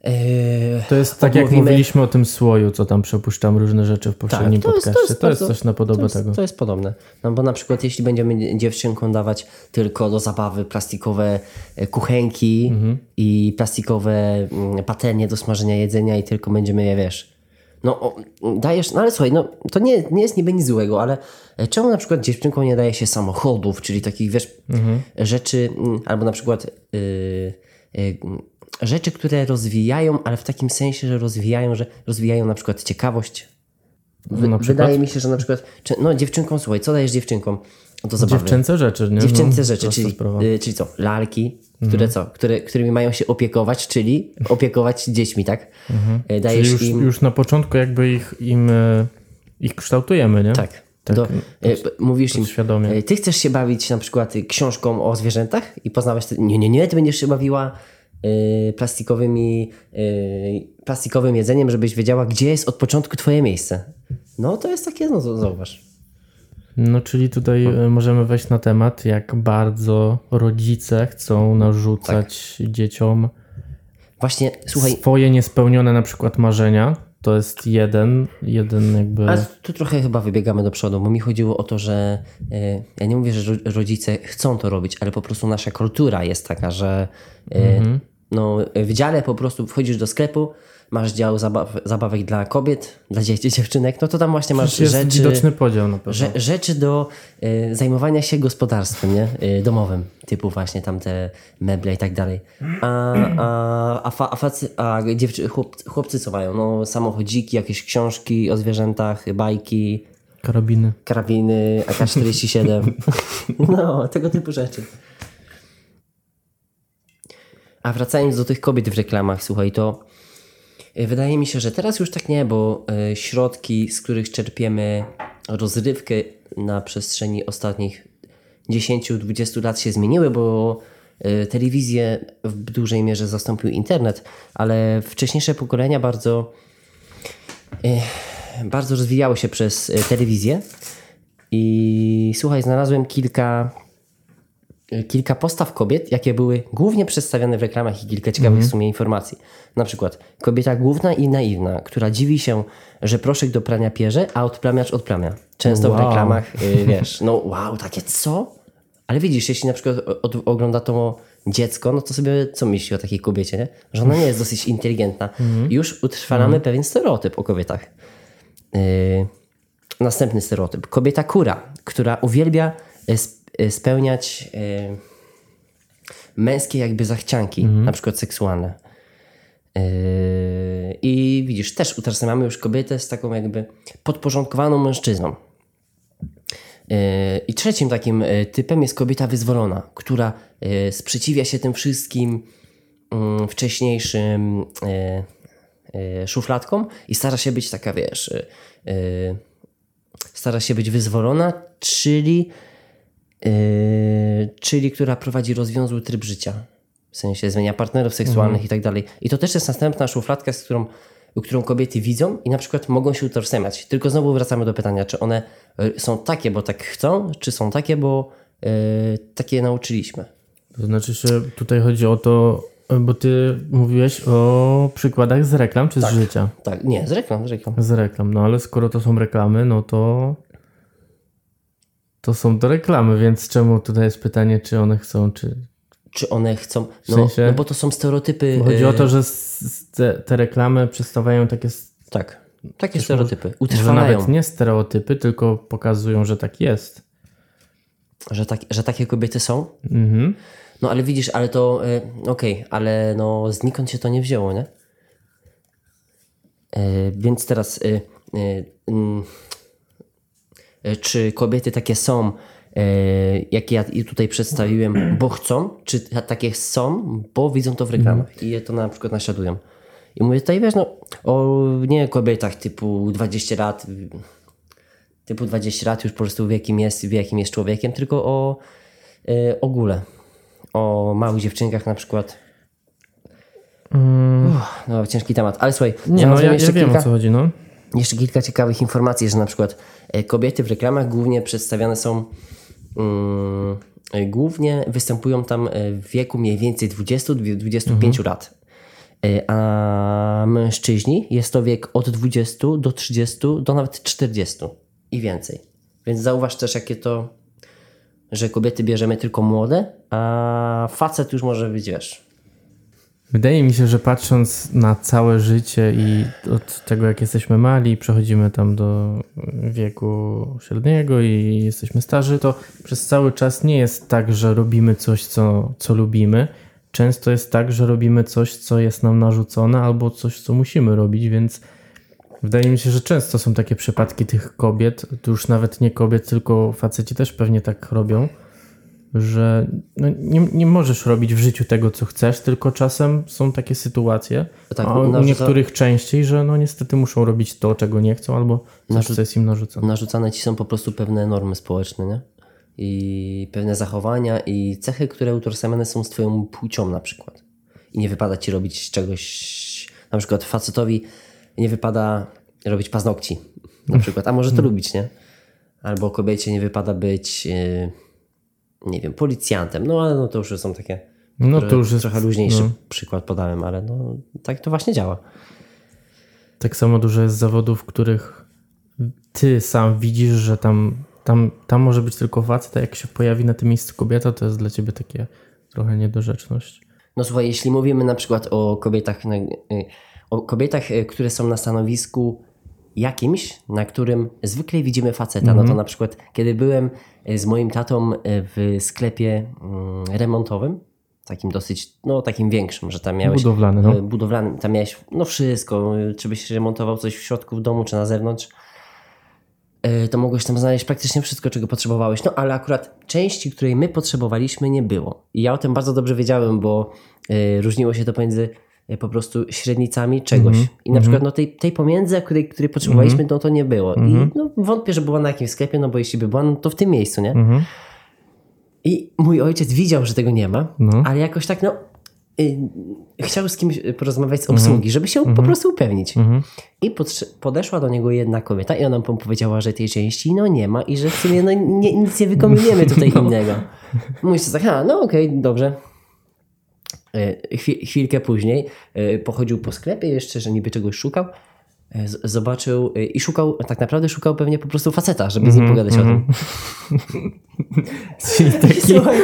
Y, To jest tak, jak mówiliśmy o tym słoju, co tam przepuszczam różne rzeczy w poprzednim Tak, to jest- to podcaście. To jest, jest bardzo- coś na podobę to jest, tego. To jest podobne. No bo na przykład jeśli będziemy dziewczynkom dawać tylko do zabawy plastikowe e, kuchenki Mhm. i plastikowe mm, patelnie do smażenia jedzenia i tylko będziemy je, wiesz... No o, dajesz, no ale słuchaj, no to nie, nie jest niby nic złego, ale e, czemu na przykład dziewczynkom nie daje się samochodów, czyli takich, wiesz, Mhm. rzeczy, mm, albo na przykład yy, yy, rzeczy, które rozwijają, ale w takim sensie, że rozwijają, że rozwijają na przykład ciekawość, Wy, Na przykład? Wydaje mi się, że na przykład, no dziewczynkom, słuchaj, co dajesz dziewczynkom do zabawy? Dziewczęce rzeczy, nie? Dziewczęce No, rzeczy, czyli. Mhm. y, czyli co? Lalki, które co? Które, którymi mają się opiekować, czyli opiekować dziećmi, tak? Y, Dajesz Mhm. Czyli już, im... już na początku jakby ich, im, e, ich kształtujemy, nie? Tak. Tak, Do, y, mówisz im, podświadomie. y, ty chcesz się bawić na przykład y, książką o zwierzętach i poznawać... Te, nie, nie, nie, ty będziesz się bawiła y, plastikowymi, y, plastikowym jedzeniem, żebyś wiedziała, gdzie jest od początku twoje miejsce. No to jest takie, no zauważ. No czyli tutaj e, możemy wejść na temat, jak bardzo rodzice chcą narzucać Tak. dzieciom Właśnie, słuchaj, swoje niespełnione na przykład marzenia. To jest jeden, jeden jakby... Ale tu trochę chyba wybiegamy do przodu, bo mi chodziło o to, że e, ja nie mówię, że ro- rodzice chcą to robić, ale po prostu nasza kultura jest taka, że e, no, w dziale po prostu wchodzisz do sklepu, masz dział zabaw, zabawek dla kobiet, dla dzieci, dziewczynek, no to tam właśnie masz jest rzeczy, widoczny podział na pewno. rze, rzeczy do e, zajmowania się gospodarstwem nie? E, domowym, typu właśnie tamte meble i tak dalej. A, a, a, fa, a, facy, a dziewczy, chłop, chłopcy co mają? No, samochodziki, jakieś książki o zwierzętach, bajki, Karabiny. karabiny, AK-47. No, tego typu rzeczy. A wracając do tych kobiet w reklamach, słuchaj, to y, wydaje mi się, że teraz już tak nie, bo y, środki, z których czerpiemy rozrywkę na przestrzeni ostatnich 10-20 lat się zmieniły, bo y, telewizję w dużej mierze zastąpił internet, ale wcześniejsze pokolenia bardzo bardzo rozwijały się przez telewizję. I słuchaj, znalazłem kilka, kilka postaw kobiet, jakie były głównie przedstawiane w reklamach i kilka ciekawych w sumie informacji. Na przykład kobieta główna i naiwna, która dziwi się, że proszek do prania pierze, a odplamiacz odplamia. Często w Wow. reklamach, y, wiesz, no wow, takie co? Ale widzisz, jeśli na przykład ogląda to dziecko, no to sobie co myśli o takiej kobiecie, nie? Że ona nie jest dosyć inteligentna. Już utrwalamy pewien stereotyp o kobietach. Yy, następny stereotyp. Kobieta kura, która uwielbia spełniać y, męskie jakby zachcianki, na przykład seksualne. Yy, I widzisz, też utożsamiamy już kobietę z taką jakby podporządkowaną mężczyzną. I trzecim takim y, typem jest kobieta wyzwolona, która y, sprzeciwia się tym wszystkim mm, wcześniejszym y, y, szufladkom i stara się być taka, wiesz, y, y, stara się być wyzwolona, czyli, y, czyli która prowadzi rozwiązły tryb życia. W sensie zmienia partnerów seksualnych i tak dalej. I to też jest następna szufladka, z którą, którą kobiety widzą i na przykład mogą się utożsamiać. Tylko znowu wracamy do pytania, czy one y, są takie, bo tak chcą, czy są takie, bo y, takie nauczyliśmy. To znaczy, że tutaj chodzi o to, bo ty mówiłeś o przykładach z reklam czy z życia? Tak, nie, z reklam, z reklam. Z reklam, no ale skoro to są reklamy, no to to są to reklamy, więc czemu tutaj jest pytanie, czy one chcą, czy... Czy one chcą. No, sensie- no bo to są stereotypy. Chodzi o to, że te, te reklamy przedstawiają takie, Tak, takie stereotypy. że Utrwalają, nawet nie stereotypy, tylko pokazują, że tak jest. że, tak, że takie kobiety są. Mhm. No ale widzisz, ale to. Y, Okej, ale no znikąd się to nie wzięło, nie? Y, więc teraz. Y, czy kobiety takie są, y, jakie ja i tutaj przedstawiłem, bo chcą, czy ta- takie są, bo widzą to w reklamach i je to na przykład naśladują. I mówię tutaj, wiesz, no, o nie kobietach typu 20 lat, typu 20 lat już po prostu w jakim jest, w jakim jest człowiekiem, tylko o y, ogóle. O małych dziewczynkach na przykład. Uff, no, ciężki temat, ale słuchaj, Nie, no ja, ja wiem kilka, o co chodzi, no. Jeszcze kilka ciekawych informacji, że na przykład e, kobiety w reklamach głównie przedstawiane są mm, e, głównie występują tam e, w wieku mniej więcej 20-25 lat. E, A mężczyźni jest to wiek od 20 do 30 do nawet 40 i więcej. Więc zauważ też, jakie to, że kobiety bierzemy tylko młode, a facet już może być, wiesz, Wydaje mi się, że patrząc na całe życie i od tego, jak jesteśmy mali, przechodzimy tam do wieku średniego i jesteśmy starzy, to przez cały czas nie jest tak, że robimy coś, co, co lubimy. Często jest tak, że robimy coś, co jest nam narzucone, albo coś, co musimy robić, więc wydaje mi się, że często są takie przypadki tych kobiet, to już nawet nie kobiet, tylko faceci też pewnie tak robią, że no nie, nie możesz robić w życiu tego, co chcesz, tylko czasem są takie sytuacje, Tak, a u narzuca- niektórych częściej, że no niestety muszą robić to, czego nie chcą, albo coś, co jest im narzucone. narzucane ci są po prostu pewne normy społeczne, nie? I pewne zachowania i cechy, które utożsamiane są z twoją płcią na przykład. I nie wypada ci robić czegoś, na przykład facetowi nie wypada robić paznokci na przykład, a może to lubić, nie? Albo kobiecie nie wypada być, yy, nie wiem, policjantem, no ale no to już są takie No to już jest trochę luźniejszy no. przykład podałem, ale no tak to właśnie działa. Tak samo dużo jest zawodów, w których ty sam widzisz, że tam, tam, tam może być tylko facet, a jak się pojawi na tym miejscu kobieta, to jest dla ciebie takie trochę niedorzeczność. No słuchaj, jeśli mówimy na przykład o kobietach, y, o kobietach, y, które są na stanowisku jakimś, na którym zwykle widzimy faceta, no to na przykład kiedy byłem y, z moim tatą y, w sklepie mm, remontowym, takim dosyć, no takim większym, że tam miałeś... Budowlany, no. y, Budowlanym, tam miałeś no wszystko, czy byś remontował coś w środku w domu, czy na zewnątrz. e, to mogłeś tam znaleźć praktycznie wszystko, czego potrzebowałeś. No ale akurat części, której my potrzebowaliśmy, nie było. I ja o tym bardzo dobrze wiedziałem, bo e, różniło się to pomiędzy e, po prostu średnicami czegoś. I na przykład no, tej, tej pomiędzy, której, której potrzebowaliśmy, no to nie było. I no, wątpię, że była na jakimś sklepie, no bo jeśli by była, no to w tym miejscu, nie? Mhm. I mój ojciec widział, że tego nie ma, No. ale jakoś tak, no, y, chciał z kimś porozmawiać z obsługi, żeby się po prostu upewnić. Mhm. I podeszła do niego jedna kobieta i ona mu powiedziała, że tej części no nie ma i że w sumie no, nie, nic nie wykombinujemy tutaj innego. Mój ojciec tak, a no okej, dobrze. Chwi- chwilkę później y, pochodził po sklepie jeszcze, że niby czegoś szukał. Z- Zobaczył i szukał, tak naprawdę szukał pewnie po prostu faceta, żeby z nim pogadać o tym. Czyli taki... Słuchaj,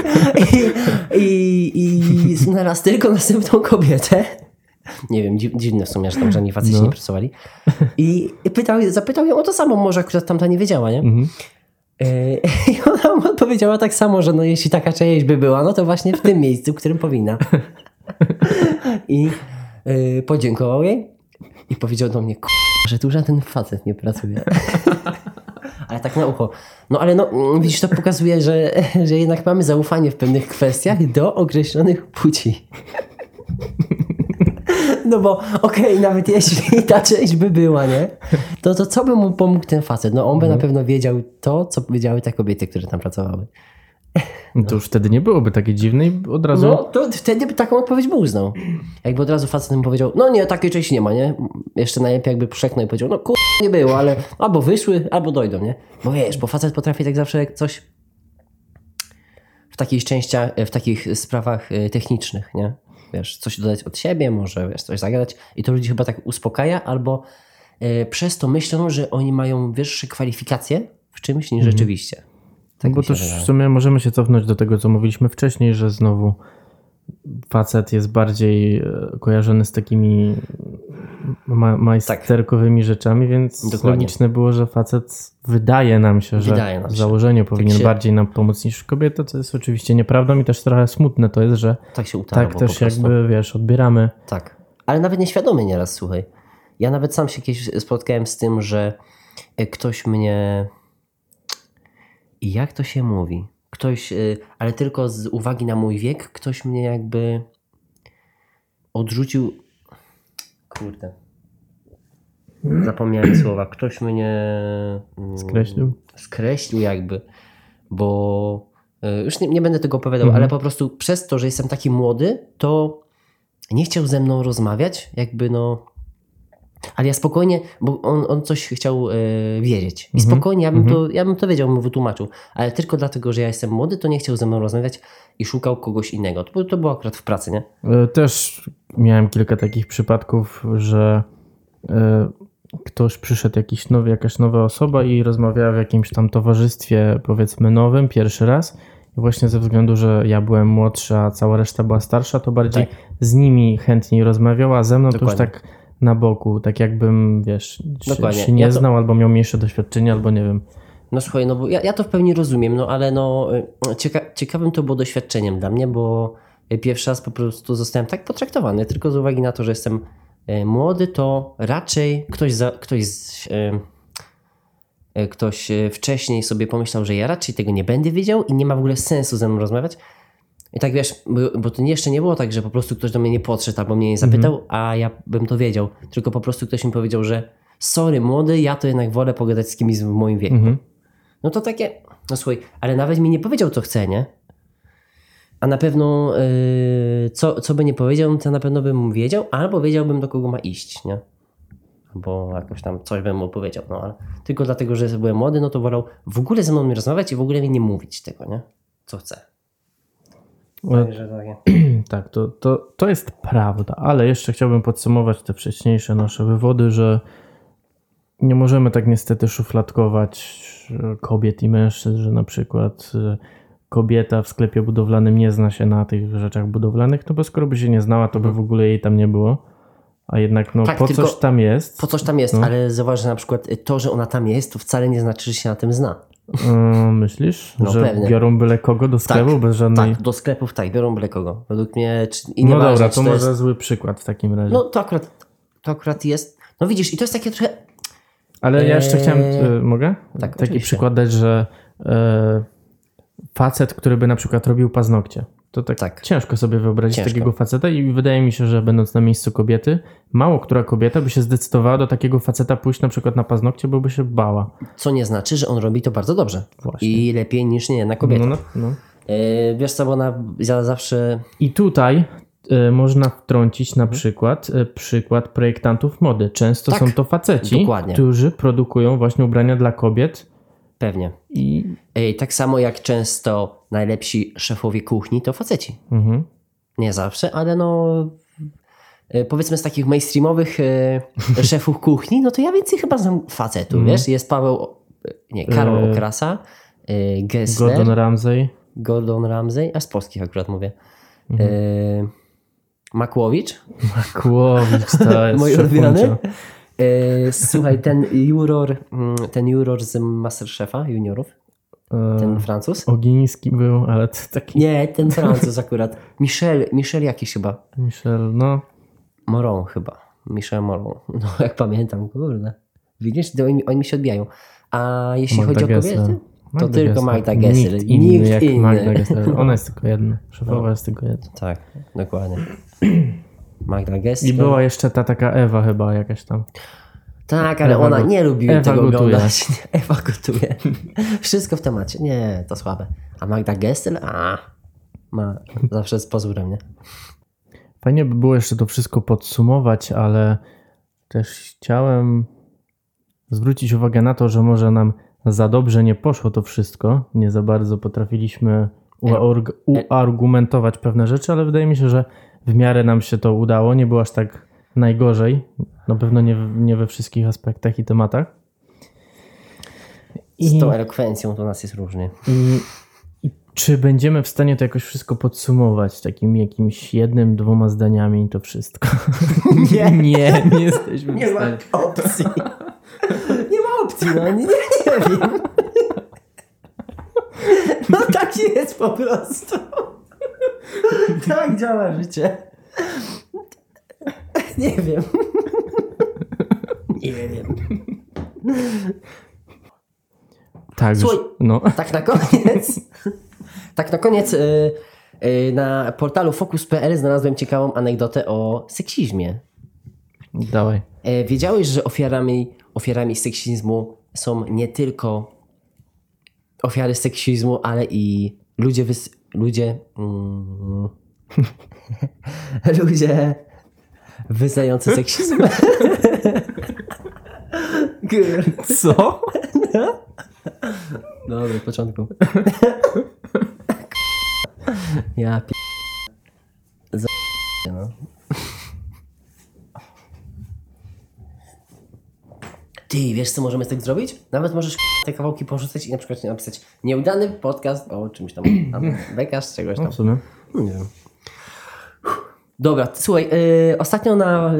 i, i, i znalazł tylko następną kobietę. Nie wiem, dziw- dziwne w sumie, że tam żadni faceci No. nie pracowali. I i pytał, zapytał ją o to samo, może akurat tamta nie wiedziała, nie? Mhm. E, I ona mu odpowiedziała tak samo, że no jeśli taka część by była, no to właśnie w tym miejscu, w którym powinna. I e, podziękował jej i powiedział do mnie, "K***a, że tu żaden facet nie pracuje. Ale tak na ucho. No ale no, mm, widzisz, to pokazuje, że, że jednak mamy zaufanie w pewnych kwestiach do określonych płci. No bo okej, nawet jeśli ta część by była, nie? To, to co by mu pomógł ten facet? No on by na pewno wiedział to, co wiedziały te kobiety, które tam pracowały. No to już wtedy nie byłoby takie dziwne i od razu... No to wtedy by taką odpowiedź by uznał. Jakby od razu facet mu powiedział, no nie, takiej części nie ma, nie? Jeszcze najlepiej jakby przeknął i powiedział, no kur... nie było, ale albo wyszły, albo dojdą, nie? Bo wiesz, bo facet potrafi tak zawsze coś w takich częściach, w takich sprawach y, technicznych, nie? Wiesz, coś dodać od siebie, może wiesz, coś zagadać i to ludzi chyba tak uspokaja, albo y, przez to myślą, że oni mają wyższe kwalifikacje w czymś niż rzeczywiście. Tak bo też wydaje. w sumie możemy się cofnąć do tego, co mówiliśmy wcześniej, że znowu facet jest bardziej e, kojarzony z takimi ma majsterkowymi rzeczami, więc Dokładnie. logiczne było, że facet wydaje nam się, że nam w się. założeniu powinien się- bardziej nam pomóc niż kobieta, co jest oczywiście nieprawdą i też trochę smutne to jest, że Tak się utarło tak też jakby, wiesz, odbieramy Tak. Ale nawet nieświadomie nieraz, słuchaj. Ja nawet sam się kiedyś spotkałem z tym, że e, ktoś mnie. I jak to się mówi? Ktoś, y, ale tylko z uwagi na mój wiek, ktoś mnie jakby odrzucił. Kurde. Zapomniałem słowa. Ktoś mnie. mm, Skreślił? Skreślił, jakby. Bo y, już nie, nie będę tego opowiadał, ale po prostu przez to, że jestem taki młody, to nie chciał ze mną rozmawiać, jakby no. Ale ja spokojnie, bo on, on coś chciał e, wiedzieć. I spokojnie, ja bym, to, ja bym to wiedział, mu wytłumaczył. Ale tylko dlatego, że ja jestem młody, to nie chciał ze mną rozmawiać i szukał kogoś innego. To, to było akurat w pracy, nie? E, Też miałem kilka takich przypadków, że e, ktoś przyszedł, jakiś nowy, jakaś nowa osoba i rozmawiała w jakimś tam towarzystwie, powiedzmy nowym, pierwszy raz. I właśnie ze względu, że ja byłem młodszy, a cała reszta była starsza, to bardziej z nimi chętniej rozmawiał, a ze mną to już Dokładnie. tak na boku, tak jakbym, wiesz, Dokładnie. się nie Ja to- znał albo miał mniejsze doświadczenie, albo nie wiem. No słuchaj, no bo ja, ja to w pełni rozumiem, no ale no y, cieka ciekawym to było doświadczeniem dla mnie, bo y, pierwszy raz po prostu zostałem tak potraktowany, tylko z uwagi na to, że jestem y, młody, to raczej ktoś, za, ktoś, ktoś wcześniej sobie pomyślał, że ja raczej tego nie będę wiedział i nie ma w ogóle sensu ze mną rozmawiać. I tak wiesz, bo, bo to jeszcze nie było tak, że po prostu ktoś do mnie nie podszedł albo mnie nie zapytał, a ja bym to wiedział. Tylko po prostu ktoś mi powiedział, że sorry młody, ja to jednak wolę pogadać z kimś w moim wieku. Mhm. No to takie, no słuchaj, ale nawet mi nie powiedział, co chce, nie? A na pewno, yy, co, co by nie powiedział, to na pewno bym wiedział, albo wiedziałbym, do kogo ma iść, nie? Bo jakoś tam coś bym mu powiedział, no ale tylko dlatego, że byłem młody, no to wolał w ogóle ze mną nie rozmawiać i w ogóle mi nie mówić tego, nie? Co chce. E, Także takie. Tak, to, to, to jest prawda, ale jeszcze chciałbym podsumować te wcześniejsze nasze wywody, że nie możemy tak niestety szufladkować e, kobiet i mężczyzn, że na przykład e, kobieta w sklepie budowlanym nie zna się na tych rzeczach budowlanych, no bo skoro by się nie znała, to by w ogóle jej tam nie było. A jednak no Tak, po coś tam jest. Po coś tam jest, ale zauważ, że na przykład to, że ona tam jest, to wcale nie znaczy, że się na tym zna. E, myślisz, No że pewnie. biorą byle kogo do sklepu bez żadnej... Tak, do sklepów tak, biorą byle kogo. Według mnie, i no nieważne, dobra, czy to może jest zły przykład w takim razie. No to akurat, to akurat jest. No widzisz, i to jest takie trochę. Ale ja jeszcze Eee, chciałem, mogę? tak, Taki oczywiście. przykład dać, że e, facet, który by na przykład robił paznokcie. To tak, Tak. ciężko sobie wyobrazić Ciężko. takiego faceta i wydaje mi się, że będąc na miejscu kobiety, mało która kobieta by się zdecydowała do takiego faceta pójść na przykład na paznokcie, bo by się bała. Co nie znaczy, że on robi to bardzo dobrze. Właśnie. I lepiej niż nie jedna kobieta. No, no. E, wiesz co, bo ona za zawsze... I tutaj e, można wtrącić Mhm. na przykład e, przykład projektantów mody. Często Tak, są to faceci, dokładnie. którzy produkują właśnie ubrania dla kobiet Pewnie. i tak samo jak często najlepsi szefowie kuchni to faceci. mhm. Nie zawsze, ale no... e, Powiedzmy z takich mainstreamowych e, szefów kuchni, no to ja więcej chyba znam facetów, wiesz? Jest Paweł... e, Nie, Karol Mhm. E, Okrasa, Gessler, Gordon Ramsay. Gordon Ramsay, a z polskich akurat mówię. Mhm. E, Makłowicz, Kłowicz to jest mój ulubiony. E, słuchaj, ten juror, mm, ten juror z Masterchefa juniorów, E, ten Francuz. Ogiński był, ale taki Nie, ten Francuz akurat. Michel, Michel jakiś chyba. Michel, no Moron chyba. Michel Moron. No jak pamiętam, kurde. Widzisz, oni, oni mi się odbijają. A jeśli Magda chodzi o kobiety, to tylko Gessler. Magda Gessler. Nikt inny Nikt jak inny. Magda Gessler. Ona jest tylko jedna. Szefowa jest tylko jedna. Tak, dokładnie. Magda Gessler. I była jeszcze ta taka Ewa chyba jakaś tam. Tak, ale Ewa ona go- nie lubi Ewa tego gotuje. oglądać. Ewa gotuje. Wszystko w temacie. Nie, to słabe. A Magda Gessler? A, ma zawsze z pozorem, nie? Fajnie by było jeszcze to wszystko podsumować, ale też chciałem zwrócić uwagę na to, że może nam za dobrze nie poszło to wszystko. Nie za bardzo potrafiliśmy uarg- uargumentować pewne rzeczy, ale wydaje mi się, że w miarę nam się to udało. Nie było aż tak najgorzej. Na pewno nie, nie we wszystkich aspektach i tematach. Z I, tą elokwencją to nas jest różnie. i, I czy będziemy w stanie to jakoś wszystko podsumować takim jakimś jednym, dwoma zdaniami to wszystko? Nie. nie, nie jesteśmy Nie w ma stanie. opcji. Nie ma opcji, no nie, nie, nie wiem. No tak jest po prostu. Tak działa życie. Nie wiem. Nie wiem. Tak, Słuchaj. no. Tak na koniec. Tak na koniec y, y, na portalu focus.pl znalazłem ciekawą anegdotę o seksizmie. Dawaj. E, Wiedziałeś, że ofiarami, ofiarami seksizmu są nie tylko ofiary seksizmu, ale i ludzie, wys, ludzie, mm, ludzie wyznający seksizm. Co? Dobry, w początku. Ja pi... Za... no. Ty, wiesz co możemy z tego zrobić? Nawet możesz te kawałki porzucać i na przykład napisać nieudany podcast o czymś tam, tam bekasz, czegoś No tam. w sumie. Nie wiem. Dobra, słuchaj, yy, ostatnio na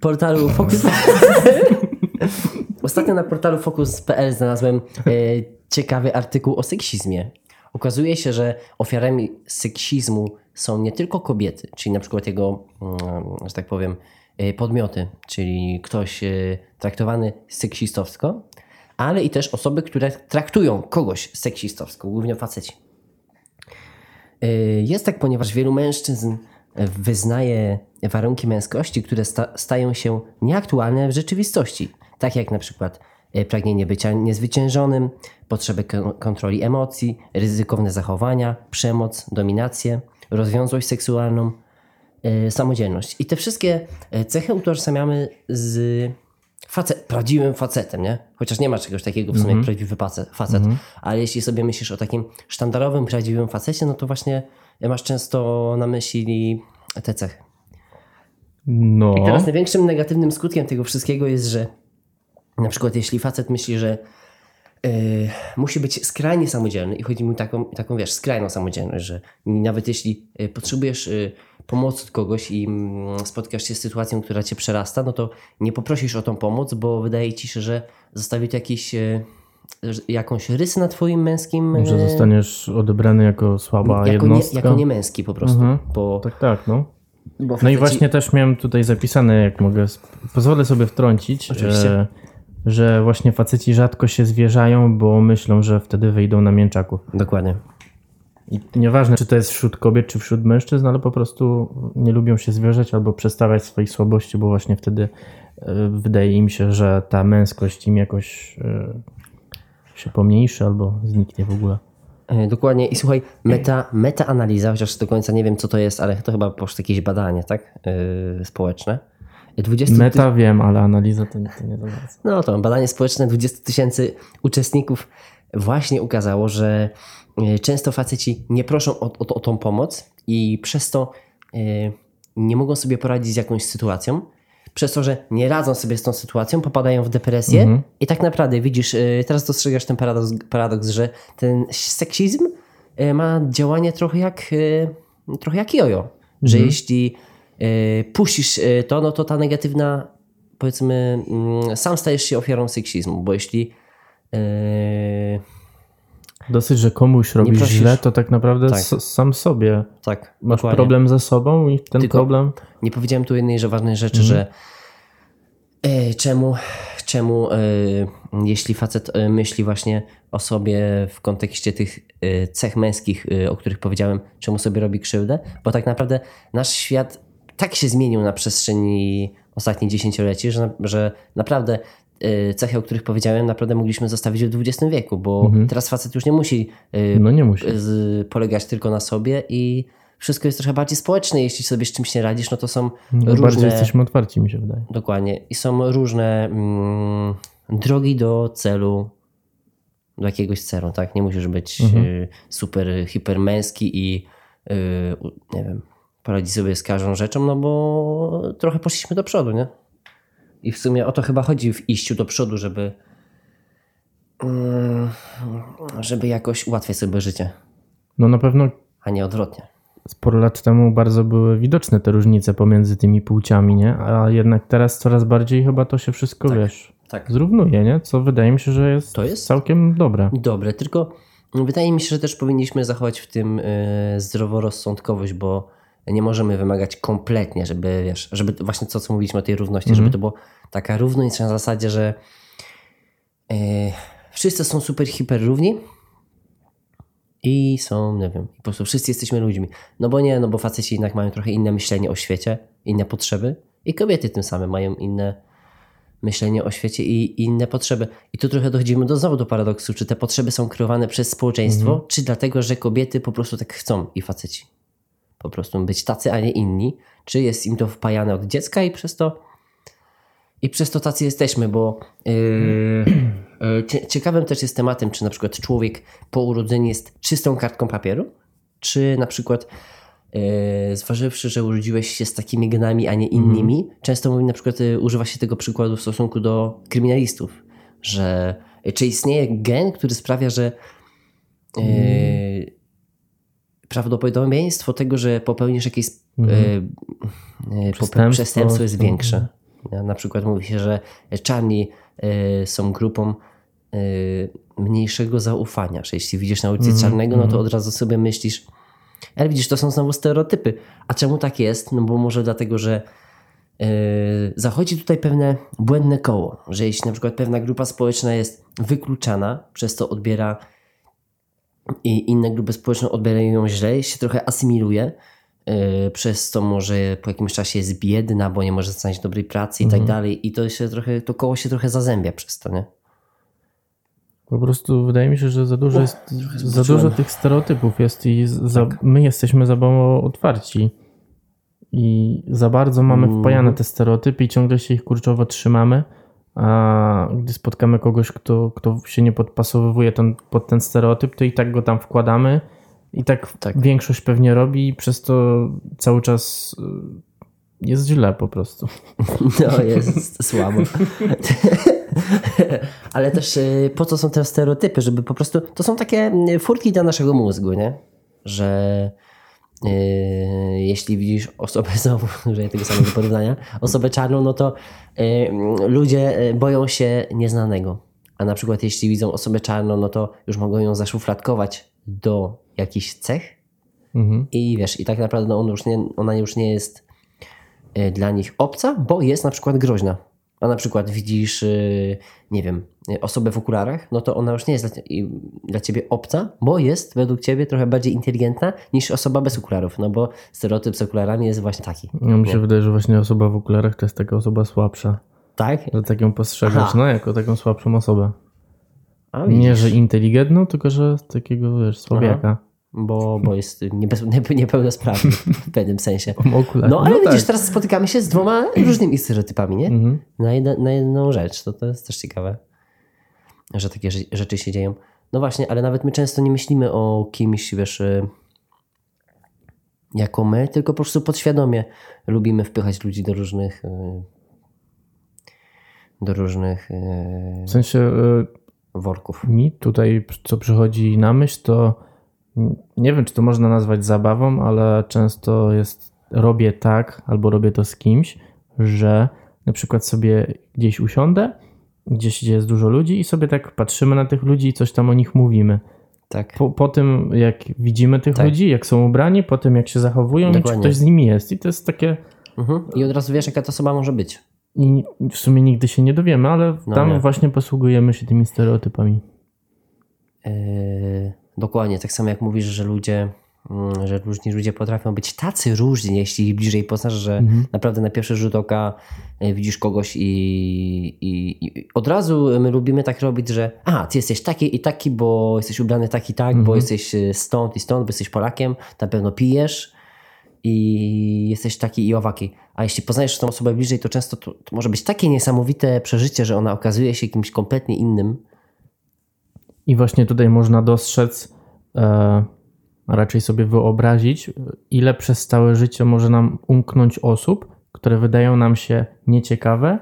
portalu Focus... ostatnio na portalu Focus.pl znalazłem yy, ciekawy artykuł o seksizmie. Okazuje się, że ofiarami seksizmu są nie tylko kobiety, czyli na przykład jego, mm, że tak powiem, yy, podmioty, czyli ktoś yy, traktowany seksistowsko, ale i też osoby, które traktują kogoś seksistowsko, głównie faceci. Y, Jest tak, ponieważ wielu mężczyzn wyznaje warunki męskości, które sta- stają się nieaktualne w rzeczywistości. Tak jak na przykład y, pragnienie bycia niezwyciężonym, potrzebę kon- kontroli emocji, ryzykowne zachowania, przemoc, dominację, rozwiązłość seksualną, y, samodzielność. I te wszystkie y, cechy utożsamiamy z facet, prawdziwym facetem, nie? Chociaż nie ma czegoś takiego w sumie jak prawdziwy facet, facet. ale jeśli sobie myślisz o takim sztandarowym, prawdziwym facecie, no to właśnie masz często na myśli te cechy. No. I teraz największym negatywnym skutkiem tego wszystkiego jest, że na przykład jeśli facet myśli, że yy, musi być skrajnie samodzielny i chodzi mi o taką, taką, wiesz, skrajną samodzielność, że nawet jeśli y, potrzebujesz y, pomocy od kogoś i mm, spotkasz się z sytuacją, która cię przerasta, no to nie poprosisz o tą pomoc, bo wydaje ci się, że zostawi to jakiś, że- jakąś rysę na twoim męskim... Że y, zostaniesz odebrany jako słaba jako, nie, jednostka. jako nie męski po prostu. Mhm. Bo, Tak, tak, no. No i właśnie też miałem tutaj zapisane, jak mogę, pozwolę sobie wtrącić, e, że właśnie faceci rzadko się zwierzają, bo myślą, że wtedy wyjdą na mięczaków. Dokładnie. I nieważne, czy to jest wśród kobiet, czy wśród mężczyzn, ale po prostu nie lubią się zwierzać albo przedstawiać swoich słabości, bo właśnie wtedy e, wydaje im się, że ta męskość im jakoś e, się pomniejszy albo zniknie w ogóle. E, Dokładnie. I słuchaj, meta, metaanaliza, chociaż do końca nie wiem, co to jest, ale to chyba poszło jakieś badanie, tak? Yy, społeczne. 20 Meta wiem, ale analiza to, to nie bardzo. No to badanie społeczne 20 tysięcy uczestników właśnie ukazało, że często faceci nie proszą o, o, o tą pomoc i przez to y, nie mogą sobie poradzić z jakąś sytuacją. Przez to, że nie radzą sobie z tą sytuacją, popadają w depresję i tak naprawdę widzisz, y, teraz dostrzegasz ten paradoks, paradoks że ten seksizm ma działanie trochę jak, trochę jak jojo. Że jeśli puścisz to, no to ta negatywna powiedzmy, mm, sam stajesz się ofiarą seksizmu, bo jeśli Dosyć, że komuś robisz prosisz. źle, to tak naprawdę Tak. sam sobie tak, masz dokładnie. problem ze sobą i ten Tylko- problem Nie powiedziałem tu jednej że ważnej rzeczy, że e, czemu, czemu e, jeśli facet e, myśli właśnie o sobie w kontekście tych e, cech męskich, e, o których powiedziałem, czemu sobie robi krzywdę, bo tak naprawdę nasz świat tak się zmienił na przestrzeni ostatnich dziesięcioleci, że, że naprawdę cechy, o których powiedziałem, naprawdę mogliśmy zostawić w XX wieku, bo teraz facet już nie musi e, no nie musi. polegać tylko na sobie i wszystko jest trochę bardziej społeczne. Jeśli sobie z czymś nie radzisz, no to są No, Bardziej różne. jesteśmy otwarci, mi się wydaje. Dokładnie. I są różne mm, drogi do celu, do jakiegoś celu, tak? Nie musisz być y, super hipermęski i y, nie wiem, poradzić sobie z każdą rzeczą, no bo trochę poszliśmy do przodu, nie? I w sumie o to chyba chodzi w iściu do przodu, żeby mm, żeby jakoś ułatwiać sobie życie, No na pewno a nie odwrotnie. sporo lat temu bardzo były widoczne te różnice pomiędzy tymi płciami, nie? A jednak teraz coraz bardziej chyba to się wszystko, wiesz, Tak. zrównuje, nie? Co wydaje mi się, że jest, To jest- całkiem dobre. Dobre, tylko wydaje mi się, że też powinniśmy zachować w tym y, zdroworozsądkowość, bo nie możemy wymagać kompletnie, żeby wiesz, żeby właśnie to, co mówiliśmy o tej równości, żeby to było taka równość na zasadzie, że y, wszyscy są super, hiper równi i są, nie wiem, po prostu wszyscy jesteśmy ludźmi. No bo nie, no bo faceci jednak mają trochę inne myślenie o świecie, inne potrzeby i kobiety tym samym mają inne myślenie o świecie i inne potrzeby. I tu trochę dochodzimy do znowu do paradoksu, czy te potrzeby są kreowane przez społeczeństwo, czy dlatego, że kobiety po prostu tak chcą i faceci. Po prostu być tacy, a nie inni. Czy jest im to wpajane od dziecka i przez to i przez to tacy jesteśmy, bo yy, cie- ciekawym też jest tematem, czy na przykład człowiek po urodzeniu jest czystą kartką papieru, czy na przykład yy, zważywszy, że urodziłeś się z takimi genami, a nie innymi, często mówi na przykład yy, używa się tego przykładu w stosunku do kryminalistów, że yy, czy istnieje gen, który sprawia, że yy, prawdopodobieństwo tego, że popełnisz jakieś yy, yy, Przestępstwo, przestępstwo jest większe. Nie? Na przykład mówi się, że czarni y, są grupą y, mniejszego zaufania, że jeśli widzisz na ulicy czarnego, no to od razu sobie myślisz, ale widzisz, to są znowu stereotypy. A czemu tak jest? No bo może dlatego, że y, zachodzi tutaj pewne błędne koło, że jeśli na przykład pewna grupa społeczna jest wykluczana, przez to odbiera i inne grupy społeczne odbierają ją źle, się trochę asymiluje, yy, przez to może po jakimś czasie jest biedna, bo nie może znaleźć dobrej pracy i tak dalej i to się trochę, to koło się trochę zazębia przez to, nie? Po prostu wydaje mi się, że za dużo jest, za zboczyłem. dużo tych stereotypów jest i za, my jesteśmy za mało otwarci. I za bardzo mamy wpajane te stereotypy i ciągle się ich kurczowo trzymamy. A gdy spotkamy kogoś, kto, kto się nie podpasowuje ten, pod ten stereotyp, to i tak go tam wkładamy. I tak, Tak. większość pewnie robi, i przez to cały czas y, jest źle po prostu. No jest słabo. Ale też y, po co są te stereotypy, żeby po prostu, to są takie y, furtki dla naszego mózgu, nie? Że jeśli widzisz osobę, znowu użyję tego samego porównania, osobę czarną, no to y, ludzie y, boją się nieznanego. A na przykład jeśli widzą osobę czarną, no to już mogą ją zaszufladkować do jakichś cech Mhm. i wiesz, i tak naprawdę on już nie, ona już nie jest dla nich obca, bo jest na przykład groźna. A na przykład widzisz, y, nie wiem, osobę w okularach, no to ona już nie jest dla, ciebie obca, bo jest według ciebie trochę bardziej inteligentna niż osoba bez okularów, no bo stereotyp z okularami jest właśnie taki. No, mi się wydaje, że właśnie osoba w okularach to jest taka osoba słabsza. Tak? Że tak ją postrzegasz, Aha. no jako taką słabszą osobę. A Nie, że inteligentną, tylko że takiego, wiesz, słabiaka. Bo, bo jest niepełnosprawny w pewnym sensie. No ale tak. widzisz, teraz spotykamy się z dwoma różnymi stereotypami, nie? Mhm. Na, jedno, na jedną rzecz. To, to jest też ciekawe, że takie rze- rzeczy się dzieją. No właśnie, ale nawet my często nie myślimy o kimś, wiesz, y, jako my, tylko po prostu podświadomie lubimy wpychać ludzi do różnych y, do różnych y, W sensie worków. mi tutaj, co przychodzi na myśl, to nie wiem, czy to można nazwać zabawą, ale często jest, robię tak, albo robię to z kimś, że na przykład sobie gdzieś usiądę, gdzieś gdzie jest dużo ludzi i sobie tak patrzymy na tych ludzi i coś tam o nich mówimy. Tak. Po, po tym, jak widzimy tych Tak. ludzi, jak są ubrani, po tym, jak się zachowują, i czy ktoś z nimi jest. I to jest takie... Mhm. I od razu wiesz, jaka to osoba może być. I w sumie nigdy się nie dowiemy, ale No tam nie. właśnie posługujemy się tymi stereotypami. Yy, dokładnie, tak samo jak mówisz, że ludzie, mm, że różni ludzie potrafią być tacy różni, jeśli ich bliżej poznasz, że Mhm. naprawdę na pierwszy rzut oka yy, widzisz kogoś i, i, i od razu my lubimy tak robić, że a, ty jesteś taki i taki, bo jesteś ubrany tak i tak, bo Mhm. jesteś yy, stąd i stąd, bo jesteś Polakiem, na pewno pijesz i jesteś taki i owaki. A jeśli poznajesz tą osobę bliżej, to często to, to może być takie niesamowite przeżycie, że ona okazuje się kimś kompletnie innym. I właśnie tutaj można dostrzec, e, a raczej sobie wyobrazić, ile przez całe życie może nam umknąć osób, które wydają nam się nieciekawe,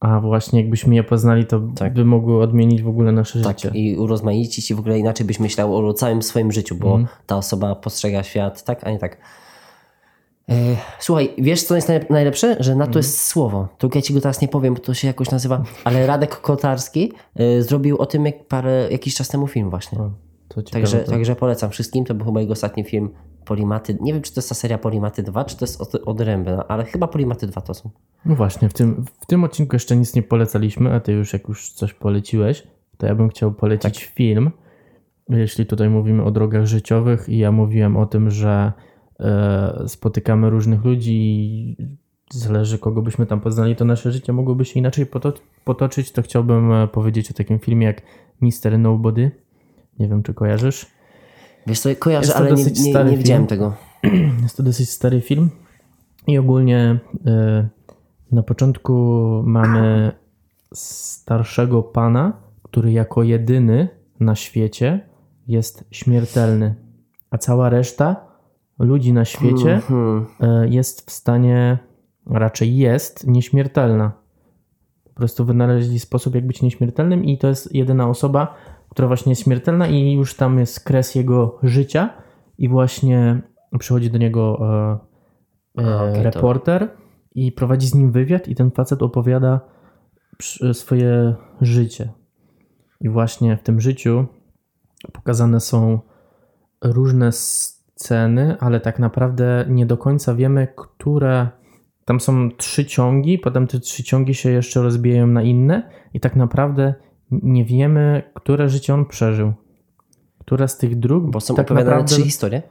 a właśnie jakbyśmy je poznali, to Tak. by mogły odmienić w ogóle nasze Tak, życie. i urozmaicić i w ogóle inaczej byś myślał o całym swoim życiu, bo Mhm. ta osoba postrzega świat tak, a nie tak. E, Słuchaj, wiesz co jest najlep- najlepsze? Że na to Mhm. jest słowo. Tylko ja ci go teraz nie powiem, bo to się jakoś nazywa, ale Radek Kotarski e, zrobił o tym jak parę, jakiś czas temu film właśnie. O, Także, także polecam wszystkim. To był chyba jego ostatni film Polimaty. Nie wiem, czy to jest ta seria Polimaty 2, czy to jest od, od Ręby, no, ale chyba Polimaty 2 to są. No właśnie, w tym, w tym odcinku jeszcze nic nie polecaliśmy, a ty już jak już coś poleciłeś, to ja bym chciał polecić Tak. film. Jeśli tutaj mówimy o drogach życiowych i ja mówiłem o tym, że spotykamy różnych ludzi i zależy kogo byśmy tam poznali, to nasze życie mogłoby się inaczej poto- potoczyć, to chciałbym e, powiedzieć o takim filmie jak Mr. Nobody. Nie wiem, czy kojarzysz. Wiesz co, kojarzę, ale nie, nie, nie widziałem tego. Jest to dosyć stary film i ogólnie e, na początku mamy starszego pana, który jako jedyny na świecie jest śmiertelny, a cała reszta ludzi na świecie e, jest w stanie, raczej jest nieśmiertelna. Po prostu wynaleźli sposób, jak być nieśmiertelnym, i to jest jedyna osoba, która właśnie jest śmiertelna, i już tam jest kres jego życia. I właśnie przychodzi do niego e, e, A, okej, to- reporter i prowadzi z nim wywiad, i ten facet opowiada przy- swoje życie. I właśnie w tym życiu pokazane są różne sceny, ale tak naprawdę nie do końca wiemy, które. Tam są trzy ciągi, potem te trzy ciągi się jeszcze rozbijają na inne, i tak naprawdę nie wiemy, które życie on przeżył. Która z tych dróg. Bo są tak opowiadane naprawdę, trzy historie?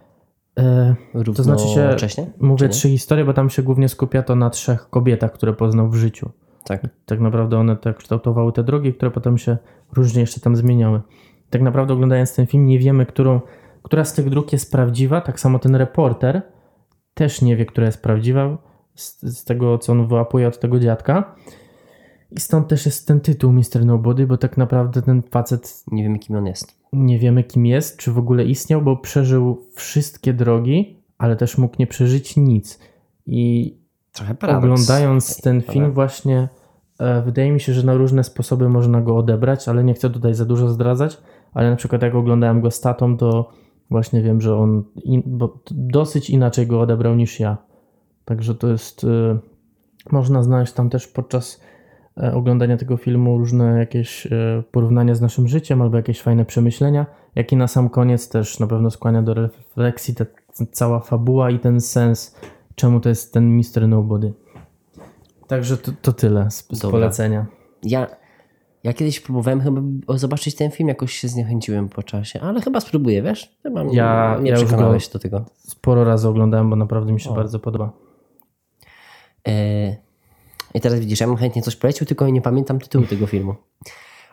e, To znaczy się, mówię trzy historie, bo tam się głównie skupia to na trzech kobietach, które poznał w życiu. Tak. Tak naprawdę one tak kształtowały te drogi, które potem się różnie jeszcze tam zmieniały. Tak naprawdę oglądając ten film nie wiemy, którą, która z tych dróg jest prawdziwa. Tak samo ten reporter też nie wie, która jest prawdziwa z, z tego, co on wyłapuje od tego dziadka. I stąd też jest ten tytuł Mr. Nobody, bo tak naprawdę ten facet Nie wiemy, kim on jest. nie wiemy kim jest, czy w ogóle istniał, bo przeżył wszystkie drogi, ale też mógł nie przeżyć nic. I Trochę oglądając ten film właśnie e, wydaje mi się, że na różne sposoby można go odebrać, ale nie chcę tutaj za dużo zdradzać, ale na przykład jak oglądałem go z tatą, to właśnie wiem, że on in, dosyć inaczej go odebrał niż ja. Także to jest e, można znaleźć tam też podczas e, oglądania tego filmu różne jakieś e, porównania z naszym życiem albo jakieś fajne przemyślenia, jak i na sam koniec też na pewno skłania do refleksji ta cała fabuła i ten sens, czemu to jest ten Mr. Nobody. Także to, to tyle z, z polecenia. Ja, ja kiedyś próbowałem chyba zobaczyć ten film, jakoś się zniechęciłem po czasie, ale chyba spróbuję, wiesz? Chyba Ja- nie ja przekonałeś do tego. Sporo razy oglądałem, bo naprawdę mi się bardzo podoba. E, I teraz widzisz, ja bym chętnie coś polecił, tylko nie pamiętam tytułu tego filmu.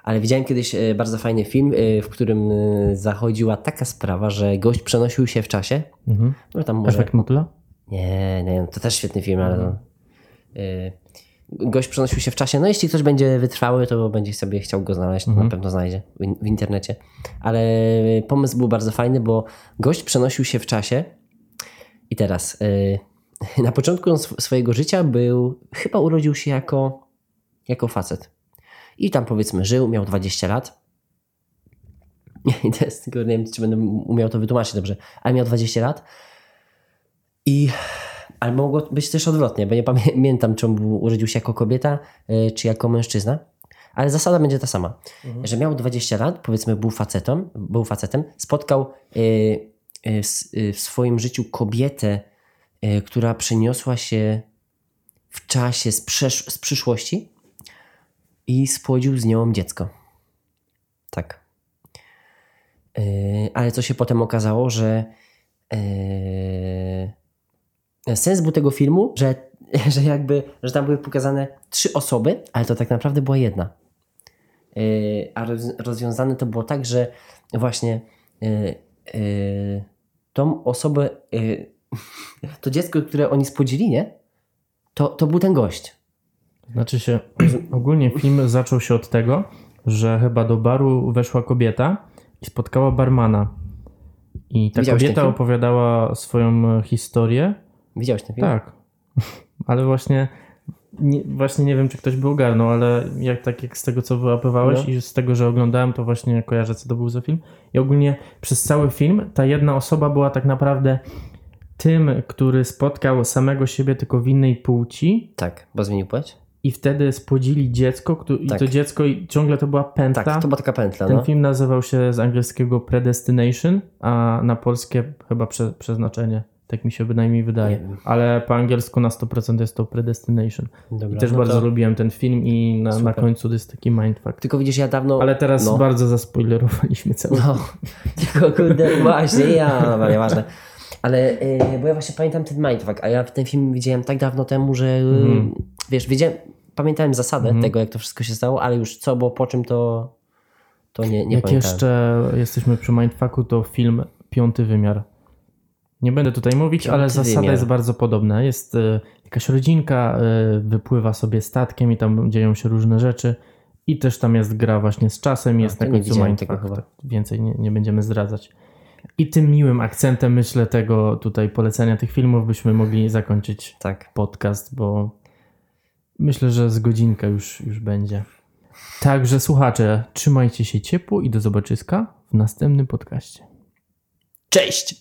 Ale widziałem kiedyś e, bardzo fajny film, e, w którym e, zachodziła taka sprawa, że gość przenosił się w czasie. Mhm. No tam może... Efekt? Nie, nie, to też świetny film, ale no, y, gość przenosił się w czasie. No jeśli ktoś będzie wytrwały, to będzie sobie chciał go znaleźć, to na pewno znajdzie w, in- w internecie. Ale pomysł był bardzo fajny, bo gość przenosił się w czasie i teraz y, na początku sw- swojego życia był, chyba urodził się jako, jako facet. I tam powiedzmy żył, miał 20 lat. I to jest, nie wiem, czy będę umiał to wytłumaczyć dobrze, ale miał 20 lat. I ale mogło być też odwrotnie, bo nie pamiętam, czy on był, urodził się jako kobieta, y, czy jako mężczyzna. Ale zasada będzie ta sama. Że miał 20 lat, powiedzmy, był facetem, był facetem, spotkał s- y, w swoim życiu kobietę, która przeniosła się w czasie z, przesz- z przyszłości i spłodził z nią dziecko. Tak. Yy, ale co się potem okazało, że yy, sens był tego filmu, że, że jakby, że tam były pokazane trzy osoby, ale to tak naprawdę była jedna. Yy, a roz, rozwiązane to było tak, że właśnie yy, yy, tą osobę, to dziecko, które oni spłodzili, nie? To, to był ten gość. Znaczy się, ogólnie film zaczął się od tego, że chyba do baru weszła kobieta i spotkała barmana. I ta Widziałeś kobieta opowiadała swoją e, historię. Widziałeś ten film? Tak. Ale właśnie nie, właśnie nie wiem, czy ktoś by ogarnął, ale jak tak jak z tego, co wyłapywałeś No. i z tego, że oglądałem, to właśnie kojarzę, co to był za film. I ogólnie przez cały film ta jedna osoba była tak naprawdę tym, który spotkał samego siebie tylko w innej płci Tak, bo zmienił płeć? i wtedy spłodzili dziecko, i Tak. to dziecko i ciągle to była pęta. Tak, to była taka pętla, Ten no. film nazywał się z angielskiego Predestination, a na polskie chyba prze, Przeznaczenie. Tak mi się bynajmniej wydaje. Ale po angielsku na 100% jest to Predestination. Dobra, I też no bardzo to- lubiłem ten film i na, na końcu to jest taki mindfuck. Tylko widzisz, ja dawno... Ale teraz no. bardzo zaspoilerowaliśmy cały No, tylko kurde, właśnie ja, no nieważne. Ale, y, bo ja właśnie pamiętam ten mindfuck, a ja ten film widziałem tak dawno temu, że y, Mhm. wiesz, wiedziałem, pamiętałem zasadę tego, jak to wszystko się stało, ale już co było po czym, to, to nie, nie Jak pamiętałem. jeszcze jesteśmy przy mindfucku, to film Piąty Wymiar. Nie będę tutaj mówić, ale zasada jest bardzo podobna. Jest e, jakaś rodzinka, e, wypływa sobie statkiem i tam dzieją się różne rzeczy. I też tam jest gra właśnie z czasem, jest to na końcu tego chyba. Więcej nie, nie będziemy zdradzać. I tym miłym akcentem, myślę, tego tutaj polecenia tych filmów byśmy mogli zakończyć Tak. podcast, bo myślę, że z godzinka już, już będzie. Także słuchacze, trzymajcie się ciepło i do zobaczyska w następnym podcaście. Cześć!